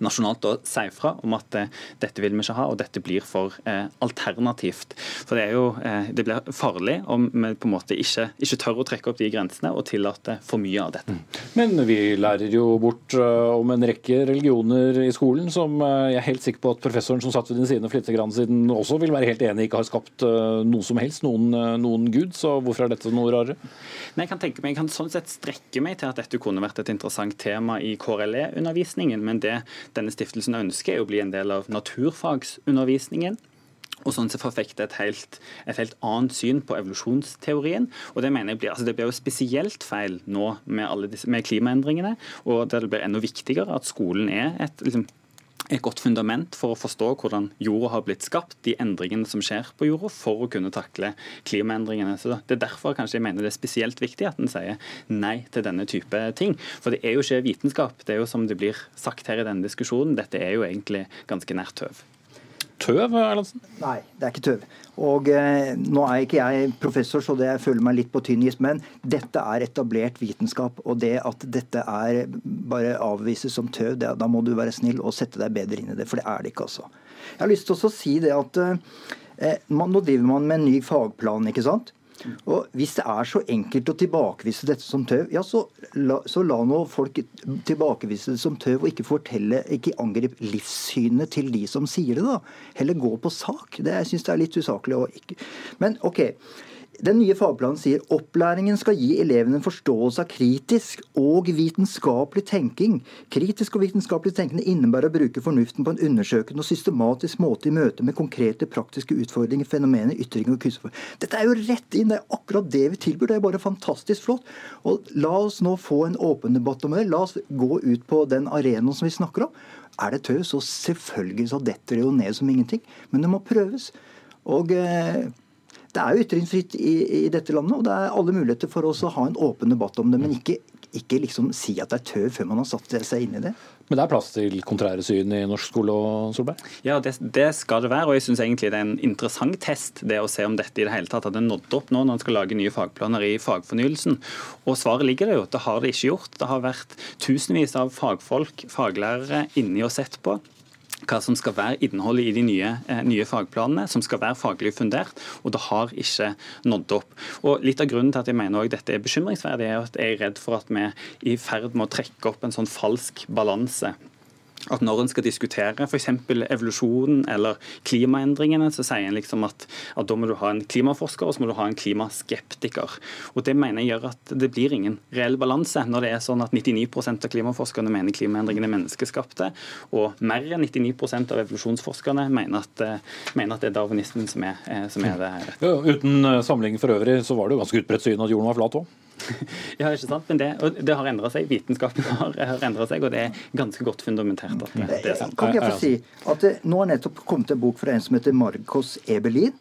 nasjonalt å si fra om at eh, dette vil vi ikke ha, og dette blir for eh, alternativt. For Det er jo, eh, det blir farlig om vi på en måte ikke, ikke, tør å trekke opp de grensene og tillate for mye av dette. Mm. Men vi lærer jo bort om en rekke religioner i skolen som jeg er helt sikker på at professoren som satt ved din side for litt siden også vil være helt enig ikke har skapt noe som helst, noen, noen gud. Så hvorfor er dette noe rarere? Nei, Jeg kan tenke meg, jeg kan sånn sett strekke meg til at dette kunne vært et interessant tema i KRLE-undervisningen, men det denne stiftelsen ønsker, er å bli en del av naturfagsundervisningen. Og sånn så forfekte et et helt annet syn på evolusjonsteorien. Og Det mener jeg blir, altså det blir jo spesielt feil nå med, disse, med klimaendringene. Og det blir enda viktigere at skolen er et liksom, et godt fundament for å forstå hvordan jorda har blitt skapt, de endringene som skjer på jorda, for å kunne takle klimaendringene. Så Det er derfor kanskje jeg mener det er spesielt viktig at en sier nei til denne type ting. For det er jo ikke vitenskap. Det er jo som det blir sagt her i denne diskusjonen, dette er jo egentlig ganske nært tøv tøv? Erlandsen? Nei, det er ikke tøv. Og eh, Nå er ikke jeg professor, så det jeg føler meg litt på tynn is, men dette er etablert vitenskap. Og det at dette er bare avvises som tøv, det, da må du være snill og sette deg bedre inn i det. For det er det ikke, altså. Jeg har lyst til å si det at eh, man, nå driver man med en ny fagplan, ikke sant? Og Hvis det er så enkelt å tilbakevise dette som tøv, ja, så la, så la nå folk tilbakevise det som tøv, og ikke fortelle, ikke angrip livssynet til de som sier det. da. Heller gå på sak. Det, jeg syns det er litt usaklig. Ikke... Men ok. Den nye fagplanen sier opplæringen skal gi elevene en forståelse av kritisk og vitenskapelig tenking. Kritisk og vitenskapelig tenkende innebærer å bruke fornuften på en undersøkende og systematisk måte i møte med konkrete praktiske utfordringer, fenomener, ytringer og kunstform. Dette er jo rett inn, det er akkurat det vi tilbyr. Det er bare fantastisk flott. Og La oss nå få en åpen debatt om det. La oss gå ut på den arenaen som vi snakker om. Er det tøv, så selvfølgelig så detter det jo ned som ingenting. Men det må prøves. Og eh, det er jo ytringsfritt i, i, dette landet, og det er alle muligheter for oss å ha en åpen debatt om det. Men ikke, ikke liksom si at det er tøv før man har satt seg inn i det. Men det er plass til kontrære syn i norsk skole, og Solberg? Ja, det, det skal det være. Og jeg syns egentlig det er en interessant test det å se om dette i det hele tatt hadde nådd opp nå når en skal lage nye fagplaner i fagfornyelsen. Og svaret ligger det jo. Det har det ikke gjort. Det har vært tusenvis av fagfolk, faglærere, inni og sett på hva som skal være innholdet i de nye, eh, nye, fagplanene, som skal være faglig fundert, og det har ikke nådd opp. Og Litt av grunnen til at jeg mener også dette er bekymringsverdig, er at jeg er redd for at vi er i ferd med å trekke opp en sånn falsk balanse at når en skal diskutere f.eks. evolusjonen eller klimaendringene, så sier en liksom at, at, da må du ha en klimaforsker og så må du ha en klimaskeptiker. Og Det mener jeg gjør at det blir ingen reell balanse når det er sånn at 99% av klimaforskerne mener klimaendringene er menneskeskapte, og mer enn 99% av evolusjonsforskerne mener at, eh, mener at det er darwinismen som er, eh, som er det rette. Ja, uten eh, sammenligning for øvrig så var det jo ganske utbredt syn at jorden var flat òg. ja, ikke sant? Men det, det har endra seg. Vitenskapen har, har endra seg, og det er ganske godt fundamentert. at det, er sant. Kan jeg få si at det, Nå har nettopp kommet en bok fra en som heter Marcos Ebelin.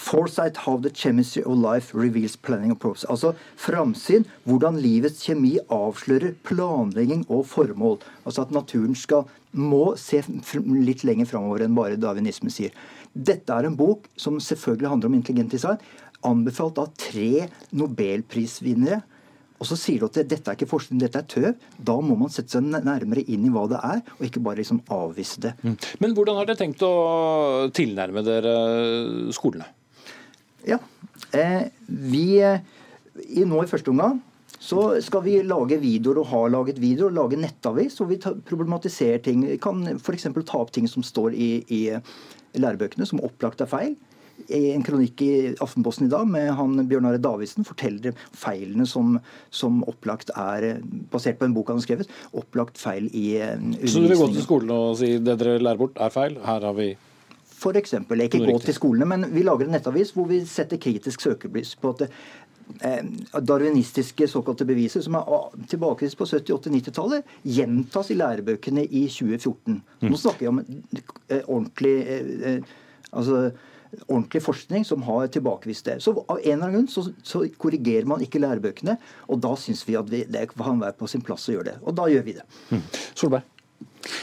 'Foresight How the Chemistry of Life Reveals Planning and Process'. Altså framsyn, hvordan livets kjemi avslører planlegging og formål. Altså at naturen skal, må se litt lenger framover enn bare darwinismen sier. Dette er en bok som selvfølgelig handler om intelligent design, anbefalt av tre nobelprisvinnere. Og så sier du at dette er ikke forskning, dette er tøv. Da må man sette seg nærmere inn i hva det er, og ikke bare liksom avvise det. Mm. Men hvordan har dere tenkt å tilnærme dere skolene? Ja, eh, vi i, Nå i første omgang så skal vi lage videoer og har laget videoer og lage nettavis hvor vi problematiserer ting. Vi kan f.eks. ta opp ting som står i, i lærebøkene som opplagt er feil i en kronikk i Aftenposten i dag med han Bjørn Are Davidsen forteller feilene som, som, opplagt er, basert på en bok han har skrevet, opplagt feil i undervisningen. Så du vil gå til skolen og si det dere lærer bort er feil, her har vi for eksempel, Ikke gå til skolene, men vi lager en nettavis hvor vi setter kritisk søkelys på at det, darwinistiske såkalte beviser, som er tilbakevist på 70-, 80-, 90-tallet, gjentas i lærebøkene i 2014. Nå snakker vi om eh, ordentlig eh, altså ordentlig forskning som har tilbakevist det. Så av en eller annen grunn så, så korrigerer man ikke lærebøkene, og da syns vi at vi, det kan være på sin plass å gjøre det. Og da gjør vi det. Mm. Solberg?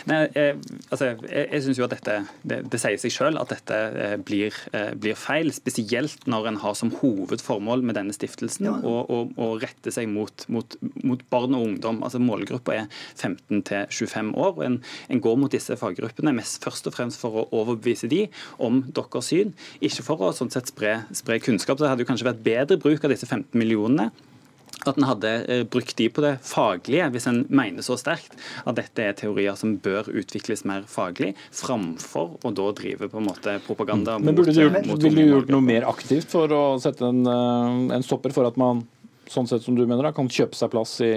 Nei, eh, altså, jeg, jeg synes jo at dette, det, det sier seg selv at dette eh, blir, eh, blir, feil. Spesielt når en har som hovedformål med denne stiftelsen å ja. rette seg mot, mot, mot, barn og ungdom. Altså Målgruppa er 15 til 25 år. og en, en, går mot disse faggruppene mest først og fremst for å overbevise de om deres syn, ikke for å sånn sett spre, spre kunnskap. Det hadde jo kanskje vært bedre bruk av disse 15 millionene at en hadde eh, brukt de på det faglige, hvis en mener så sterkt at dette er teorier som bør utvikles mer faglig, framfor å da drive på en måte propaganda. Men burde du gjort, Ville du gjort noe mer aktivt for å sette en, eh, en stopper for at man sånn sett som du mener da, kan kjøpe seg plass i,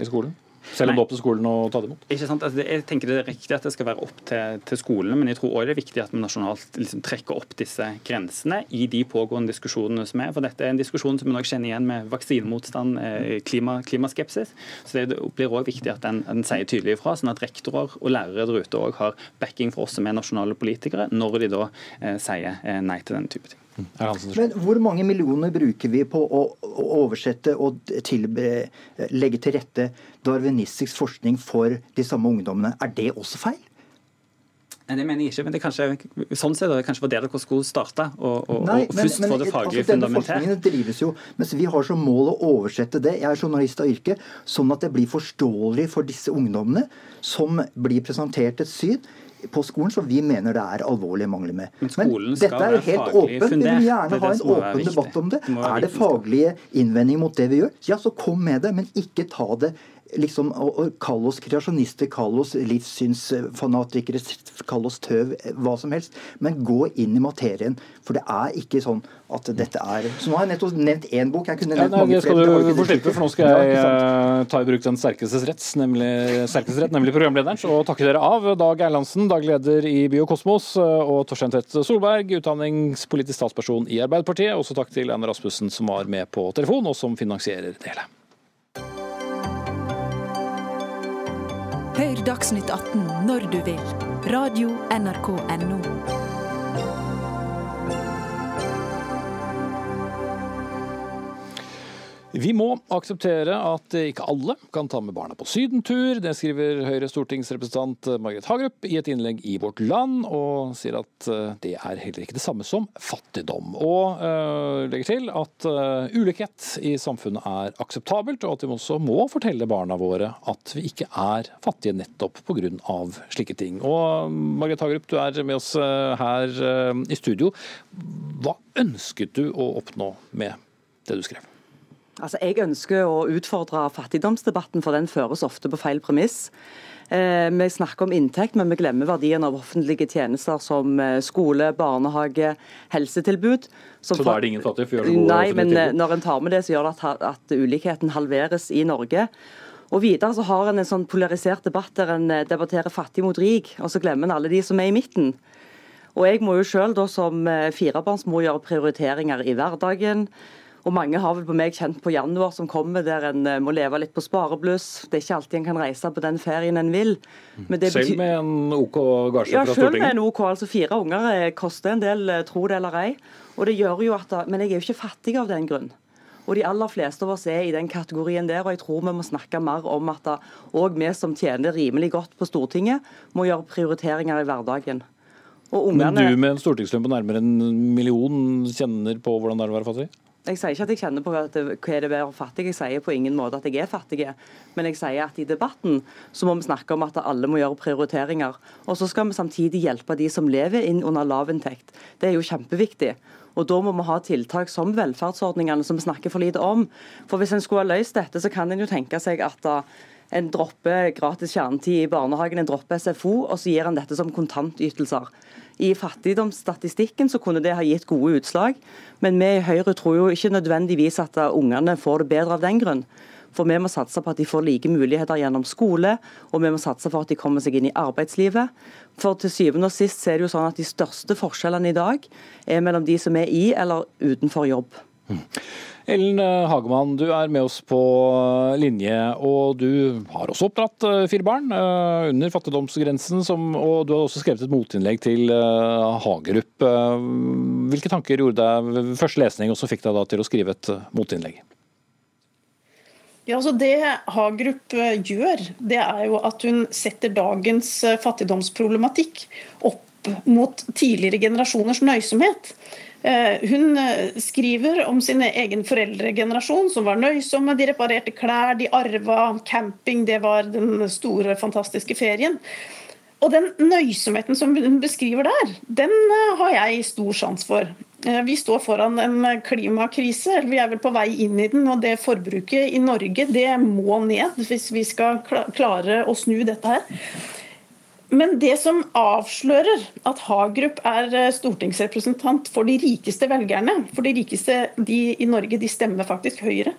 i skolen? Selv om det er opp til skolen å ta det imot? Ikke sant? Altså, jeg tenker Det er riktig at det skal være opp til, til skolene, men jeg tror også det er viktig at vi nasjonalt liksom trekker opp disse grensene i de pågående diskusjonene som er. For dette er en diskusjon som vi nok kjenner igjen med vaksinemotstand, eh, klima, klimaskepsis. Så det blir også viktig at en, en sier tydelig ifra, sånn at rektorer og lærere der ute òg har backing for oss som er nasjonale politikere, når de da eh, sier eh, nei til denne type ting. Men hvor mange millioner bruker vi på å oversette og tilbe, legge til rette darwinistisk forskning for de samme ungdommene? Er det også feil? Nei, det mener jeg ikke, men det kanskje, sånn sett, det kanskje var det dere skulle starte. Og, og, Nei, og først men, få det faglige altså, fundamentert. Forskningen drives jo, mens vi har som mål å oversette det, jeg er journalist av yrke, sånn at det blir forståelig for disse ungdommene, som blir presentert et syn på skolen som vi mener det er alvorlige mangler med. Men, Men dette er jo helt åpent. Vi vil gjerne ha en åpen debatt om det. det er det faglige innvendinger mot det vi gjør, ja, så kom med det. Men ikke ta det liksom, og kall oss kreasjonister, kall oss livssynsfanatikere, kall oss tøv, hva som helst. Men gå inn i materien. For det er ikke sånn at dette er Så nå har jeg nettopp nevnt én bok. Jeg kunne nevnt ja, nei, mange skal flere. Du få slippe, for nå skal jeg ja, eh, ta i bruk den sterkestes rett, nemlig, sterkestes rett, nemlig programlederen. og takke dere av Dag Erlandsen, daglig leder i Biokosmos, eh, og Torstein Tvedt Solberg, utdanningspolitisk statsperson i Arbeiderpartiet. Også takk til Anne Rasmussen som var med på telefon, og som finansierer det hele. Hør Dagsnytt 18 når du vil. Radio NRK Radio.nrk.no. Vi må akseptere at ikke alle kan ta med barna på sydentur. Det skriver Høyre stortingsrepresentant Margret Hagerup i et innlegg i Vårt Land, og sier at eh, det er heller ikke det samme som fattigdom. Og øh, legger til at øh, ulikhet i samfunnet er akseptabelt, og at vi også må fortelle barna våre at vi ikke er fattige nettopp pga. slike ting. Og Margret Hagerup, du er med oss her i studio. Hva ønsket du å oppnå med det du skrev? Altså, jeg ønsker å utfordre fattigdomsdebatten, for den føres ofte på feil premiss. Eh, vi snakker om inntekt, men vi glemmer verdien av offentlige tjenester som eh, skole, barnehage, helsetilbud. så da er det ingen fattige? for å gjøre gode Nei, men tilbud. når en tar med det, så gjør det at, at ulikheten halveres i Norge. Og Videre så har en en sånn polarisert debatt der en eh, debatterer fattig mot rik, og så glemmer en alle de som er i midten. Og Jeg må jo da som firebarnsmor gjøre prioriteringer i hverdagen og mange har vel på meg kjent på januar som kommer, der en eh, må leve litt på sparebluss. Det er ikke alltid en kan reise på den ferien en vil. selv med en OK gasje ja, fra Stortinget? Ja, selv med en OK. Altså Fire unger eh, koster en del, eh, tro det eller ei. Og det gjør jo at, Men jeg er jo ikke fattig av den grunn. Og de aller fleste av oss er i den kategorien der, og jeg tror vi må snakke mer om at òg vi som tjener rimelig godt på Stortinget, må gjøre prioriteringer i hverdagen. Ungerne, Men du med en stortingslønn på nærmere en million kjenner på hvordan det er å være fattig? Jeg sier ikke at jeg kjenner på hva det er å være fattig, jeg sier på ingen måte at jeg er fattig. Men jeg sier at i debatten så må vi snakke om at alle må gjøre prioriteringer. Og så skal vi samtidig hjelpe de som lever inn under lavinntekt. Det er jo kjempeviktig. Og Da må vi ha tiltak som velferdsordningene, som vi snakker for lite om. For Hvis en skulle ha løst dette, så kan en jo tenke seg at en dropper gratis kjernetid i barnehagen, en dropper SFO, og så gir en dette som kontantytelser. I fattigdomsstatistikken så kunne det ha gitt gode utslag, men vi i Høyre tror jo ikke nødvendigvis at ungene får det bedre av den grunn. For vi må satse på at de får like muligheter gjennom skole, og vi må satse for at de kommer seg inn i arbeidslivet. For til syvende og sist er det jo sånn at de største forskjellene i dag er mellom de som er i eller utenfor jobb. Ellen eh, Hagemann, du er med oss på linje, og du har også oppdratt eh, fire barn eh, under fattigdomsgrensen, og du har også skrevet et motinnlegg til Hagerup. Hvilke tanker gjorde deg første lesning, og så fikk deg da til å skrive et motinnlegg? Ja, altså Det Hagerup gjør, det er jo at hun setter dagens fattigdomsproblematikk opp mot tidligere generasjoners nøysomhet. Eh, hun eh, skriver om sin egen foreldregenerasjon, som var nøysomme. De reparerte klær, de arva camping. Det var den store, fantastiske ferien. Og den nøysomheten som hun beskriver der, den eh, har jeg stor sans for. Vi står foran en klimakrise, eller vi er vel på vei inn i den. Og det forbruket i Norge det må ned hvis vi skal klare å snu dette her. Men det som avslører at Hagerup er eh, stortingsrepresentant for de rikeste velgerne, for de rikeste de i Norge de stemmer faktisk Høyre,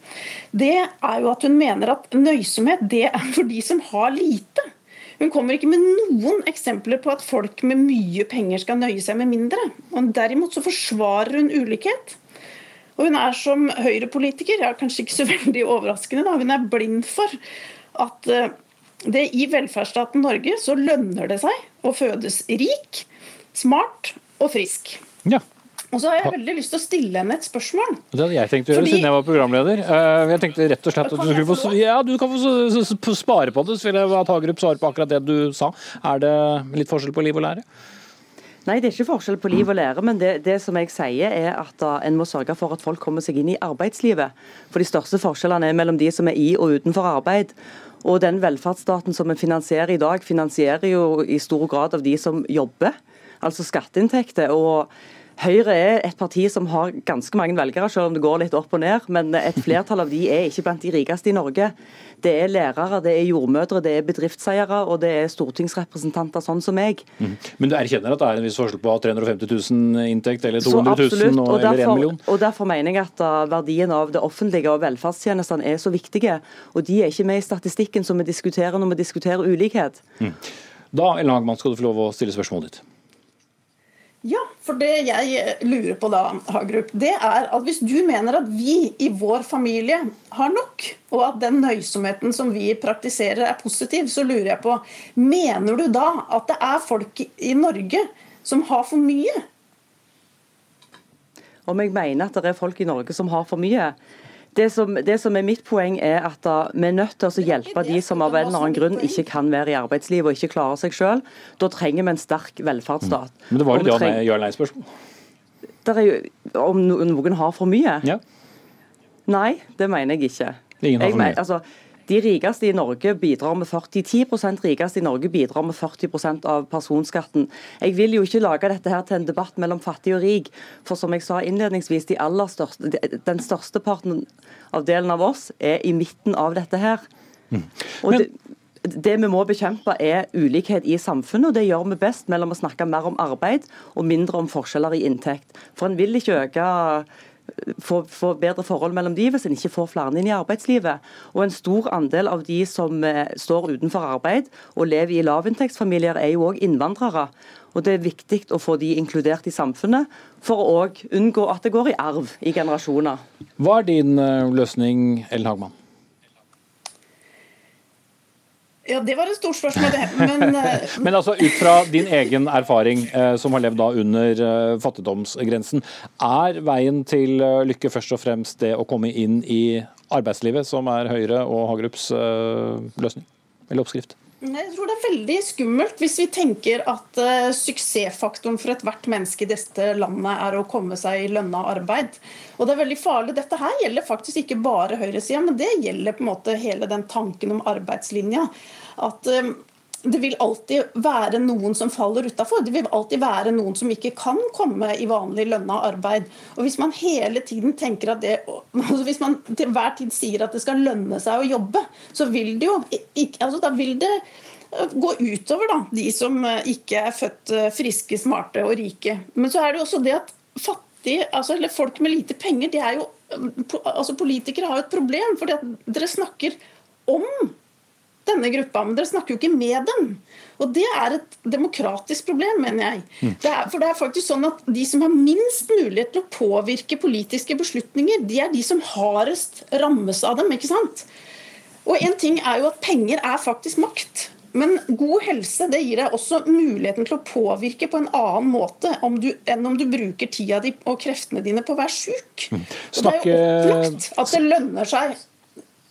det er jo at hun mener at nøysomhet det er for de som har lite. Hun kommer ikke med noen eksempler på at folk med mye penger skal nøye seg med mindre. Og derimot så forsvarer hun ulikhet. Og hun er som Høyre-politiker, ja, kanskje ikke så veldig overraskende, da, hun er blind for at eh, det I velferdsstaten Norge så lønner det seg å fødes rik, smart og frisk. Ja. Og så har jeg veldig lyst til å stille henne et spørsmål. Det hadde jeg tenkt å gjøre Fordi... siden jeg var programleder. Eh, jeg tenkte rett og slett at du skulle få Ja, du kan få spare på det, så vil jeg at Hagerup svarer på akkurat det du sa. Er det litt forskjell på liv og lære? Nei, det er ikke forskjell på liv og lære, men det, det som jeg sier er at en må sørge for at folk kommer seg inn i arbeidslivet. For de største forskjellene er mellom de som er i og utenfor arbeid. Og den velferdsstaten som vi finansierer i dag, finansierer jo i stor grad av de som jobber, altså skatteinntekter. og Høyre er et parti som har ganske mange velgere, selv om det går litt opp og ned. Men et flertall av de er ikke blant de rikeste i Norge. Det er lærere, det er jordmødre, det er bedriftseiere og det er stortingsrepresentanter sånn som meg. Mm. Men du erkjenner at det er en viss forskjell på 350 000 inntekt eller 200 000 og, og derfor, eller 1 million? Og Derfor mener jeg at uh, verdien av det offentlige og velferdstjenestene er så viktige. Og de er ikke med i statistikken som vi diskuterer når vi diskuterer ulikhet. Mm. Da Ellen Hagman, skal du få lov å stille spørsmålet ditt. Ja, for det jeg lurer på da, Hagerup, det er at hvis du mener at vi i vår familie har nok, og at den nøysomheten som vi praktiserer er positiv, så lurer jeg på Mener du da at det er folk i Norge som har for mye? Om jeg mener at det er folk i Norge som har for mye? Det som, det som, er mitt poeng, er at da, vi er nødt til å hjelpe de som av en eller annen grunn ikke kan være i arbeidslivet og ikke klarer seg selv. Da trenger vi en sterk velferdsstat. Mm. Men det var jo ja-nei-spørsmål. Om noen har for mye? Ja. Nei, det mener jeg ikke. Ingen har for mye. Jeg, altså, de rikeste i Norge bidrar med 40, 10 rikeste i Norge bidrar med 40% av personskatten. Jeg vil jo ikke lage dette her til en debatt mellom fattig og rik. For som jeg sa innledningsvis, de største, den største parten av delen av oss er i midten av dette her. Mm. Og det, det vi må bekjempe er ulikhet i samfunnet, og det gjør vi best mellom å snakke mer om arbeid og mindre om forskjeller i inntekt. For en vil ikke øke få, få, bedre forhold mellom de hvis en ikke får flere inn i arbeidslivet. Og En stor andel av de som eh, står utenfor arbeid og lever i lavinntektsfamilier, er jo òg innvandrere. Og Det er viktig å få de inkludert i samfunnet, for å unngå at det går i arv i generasjoner. Hva er din eh, løsning, Ellen Hagman? Ja, Det var et stort spørsmål, det. Men, uh... Men altså, ut fra din egen erfaring, uh, som har levd da under uh, fattigdomsgrensen, er veien til lykke først og fremst det å komme inn i arbeidslivet, som er Høyre og Hagerups løsning eller oppskrift? Jeg tror det er veldig skummelt hvis vi tenker at uh, suksessfaktoren for ethvert menneske i dette landet er å komme seg i lønna arbeid. Og det er veldig farlig. Dette her gjelder faktisk ikke bare høyresida, men det gjelder på en måte hele den tanken om arbeidslinja. At uh, det vil alltid være noen som faller utafor. Det vil alltid være noen som ikke kan komme i vanlig lønna arbeid. Og Hvis man hele tiden tenker at det, altså hvis man til hver tid sier at det skal lønne seg å jobbe, så vil det jo ikke, altså da vil det gå utover da, de som ikke er født eh, friske, smarte og rike. Men så er det jo også det at fattige, altså, eller folk med lite penger, de er jo, altså Politikere har jo et problem, at dere snakker om denne gruppa, men dere snakker jo ikke med dem. Og det er et demokratisk problem, mener jeg. Mm. Det er, for det er faktisk sånn at De som har minst mulighet til å påvirke politiske beslutninger, de er de som hardest rammes av dem. ikke sant? Og en ting er jo at penger er faktisk makt. Men god helse det gir deg også muligheten til å påvirke på en annen måte om du, enn om du bruker tida di og kreftene dine på å være sjuk. Og Det er jo opplagt at det lønner seg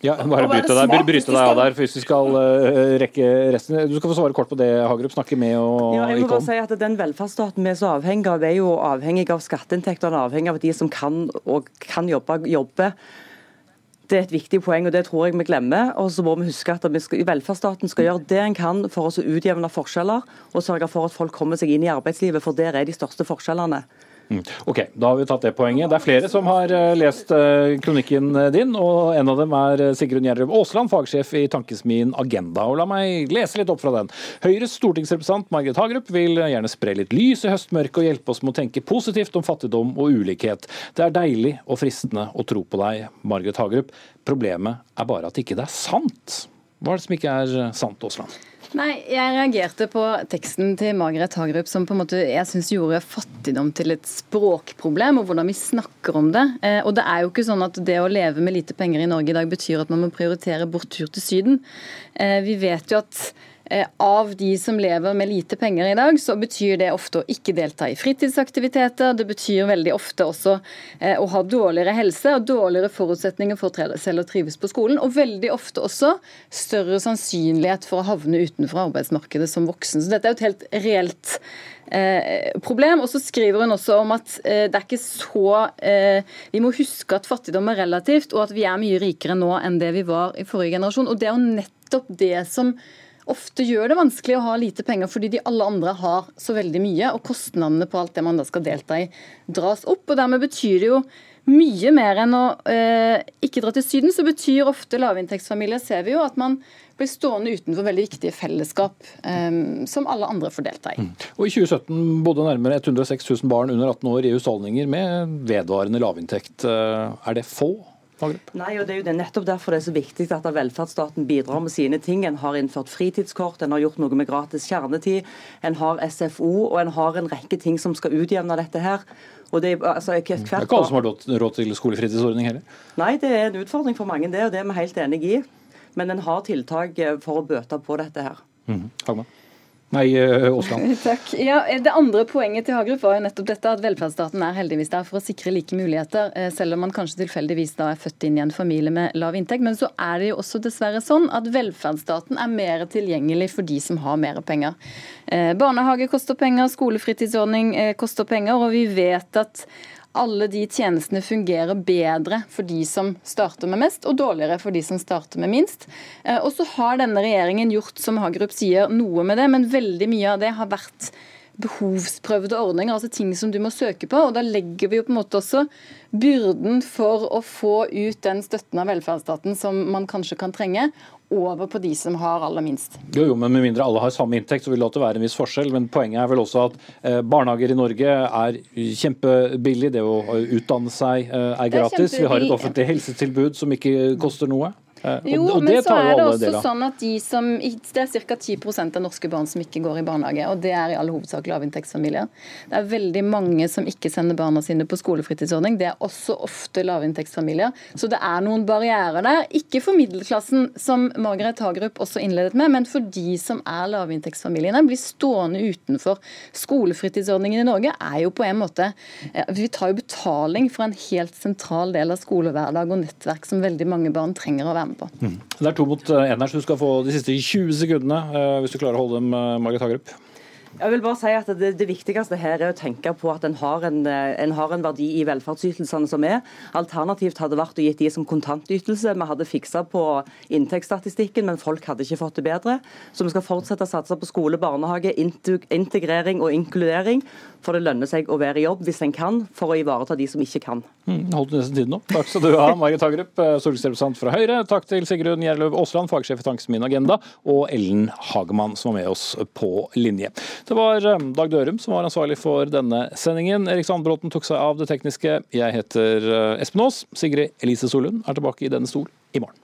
Ja, bare bryte deg, bryte deg av der, der hvis vi skal eh, rekke resten. Du skal få svare kort på det, Hagerup. Snakke med og Ja, jeg må bare si at Den velferdsstaten vi er så avhengig av, er jo avhengig av skatteinntektene, avhengig av de som kan og kan jobbe, jobber. Det er et viktig poeng, og det tror jeg vi glemmer. Og så må vi huske at vi skal, velferdsstaten skal gjøre det en kan for å utjevne forskjeller, og sørge for at folk kommer seg inn i arbeidslivet, for der er de største forskjellene. Mm. Ok, Da har vi tatt det poenget. Det er flere som har eh, lest eh, kronikken din, og en av dem er eh, Sigrun Gjerløv Aasland, fagsjef i Tankesmien Agenda. Og La meg lese litt opp fra den. Høyres stortingsrepresentant Margret Hagerup vil gjerne spre litt lys i høstmørket og hjelpe oss med å tenke positivt om fattigdom og ulikhet. Det er deilig og fristende å tro på deg, Margret Hagerup. Problemet er bare at ikke det er sant. Hva er det som ikke er eh, sant, Aasland? Nei, jeg reagerte på teksten til Margaret Hagerup som på en måte jeg synes gjorde fattigdom til et språkproblem, og hvordan vi snakker om det. Eh, og det er jo ikke sånn at det å leve med lite penger i Norge i dag betyr at man må prioritere bort tur til Syden. Eh, vi vet jo at av de som lever med lite penger i dag, så betyr det ofte å ikke delta i fritidsaktiviteter. Det betyr veldig ofte også eh, å ha dårligere helse og dårligere forutsetninger for selv å trives på skolen. Og veldig ofte også større sannsynlighet for å havne utenfor arbeidsmarkedet som voksen. Så dette er jo et helt reelt eh, problem. Og så skriver hun også om at eh, det er ikke så eh, Vi må huske at fattigdom er relativt, og at vi er mye rikere nå enn det vi var i forrige generasjon. Og det er jo nettopp det som ofte gjør det vanskelig å ha lite penger, fordi de alle andre har så veldig mye, og kostnadene på alt det man da skal delta i, dras opp. og Dermed betyr det jo mye mer enn å eh, ikke dra til Syden, så betyr ofte lavinntektsfamilier, ser vi jo, at man blir stående utenfor veldig viktige fellesskap eh, som alle andre får delta i. Og I 2017 bodde nærmere 106 000 barn under 18 år i husholdninger med vedvarende lavinntekt. Eh, Er det få? Hagerup? Nei, og Det er jo det nettopp derfor det er så viktig at velferdsstaten bidrar med sine ting. En har innført fritidskort, en har gjort noe med gratis kjernetid, en har SFO og en har en rekke ting som skal utjevne dette her. Og det, er, hvert, Det er ikke alle som har råd- til skolefritidsordning heller. Nei, det er en utfordring for mange, det, og det er vi helt enig i. Men en har tiltak eh, for å bøte på dette her. Mm. Hagman? Nei, eh, Aasland. Takk. Ja, det andre poenget til Hagerup var jo nettopp dette at velferdsstaten er heldigvis der for å sikre like muligheter, eh, selv om man kanskje tilfeldigvis da er født inn i en familie med lav inntekt. Men så er det jo også dessverre sånn at velferdsstaten er mer tilgjengelig for de som har mer penger. Eh, Barnehage koster penger, skolefritidsordning eh, koster penger, og vi vet at alle de tjenestene fungerer bedre for de som starter med mest, og dårligere for de som starter med minst. Eh, Og så har denne regjeringen gjort, som Hagerup sier, noe med det, men veldig mye av det har vært behovsprøvde ordninger, altså ting som du må søke på. og Da legger vi jo på en måte også byrden for å få ut den støtten av velferdsstaten som man kanskje kan trenge, over på de som har aller minst. Jo, jo, men Med mindre alle har samme inntekt, så vil det være en viss forskjell. Men poenget er vel også at eh, barnehager i Norge er kjempebillig. Det å utdanne seg eh, er gratis. er. Vi har et offentlig helsetilbud som ikke koster noe. Eh, og- Jo, og men så er det også sånn at de som, det er ca. 10% av norske barn som ikke går i barnehage, og det er i all hovedsak lavinntektsfamilier. Det er veldig mange som ikke sender barna sine på skolefritidsordning. Det er også ofte lavinntektsfamilier. Så det er noen barrierer der. Ikke for middelklassen, som Margaret Hagerup også innledet med, men for de som er lavinntektsfamiliene, blir stående utenfor. Skolefritidsordningen i Norge er jo på en måte Vi tar jo betaling for en helt sentral del av skolehverdag og nettverk som veldig mange barn trenger å være med på. Mm. Det er to mot én her, så du skal få de siste 20 sekundene, eh, hvis du klarer å holde dem, Margit Margaret Hagerup. Jeg vil bare si at det, det viktigste her er å tenke på at en har en, eh, en har en verdi i velferdsytelsene som er. Alternativt hadde vært å gitt de som kontantytelse. Vi hadde fiksa på inntektsstatistikken, men folk hadde ikke fått det bedre. Så vi skal fortsette å satse på skole, barnehage, integrering og inkludering. For det lønner seg å være i jobb hvis en kan, for å ivareta de som ikke kan. Mm, holdt nesten tiden nå. Takk skal du ha, Marit Hagerup, eh, stortingsrepresentant fra Høyre. Takk til Sigrun Gjerløv Aasland, fagsjef i Tankesmien Agenda, og Ellen Hagemann, som var med oss på linje. Det var eh, Dag Dørum som var ansvarlig for denne sendingen. Erik Sandbråten tok seg av det tekniske. Jeg heter eh, Espen Aas. Sigrid Elise Solund er tilbake i denne stol i morgen.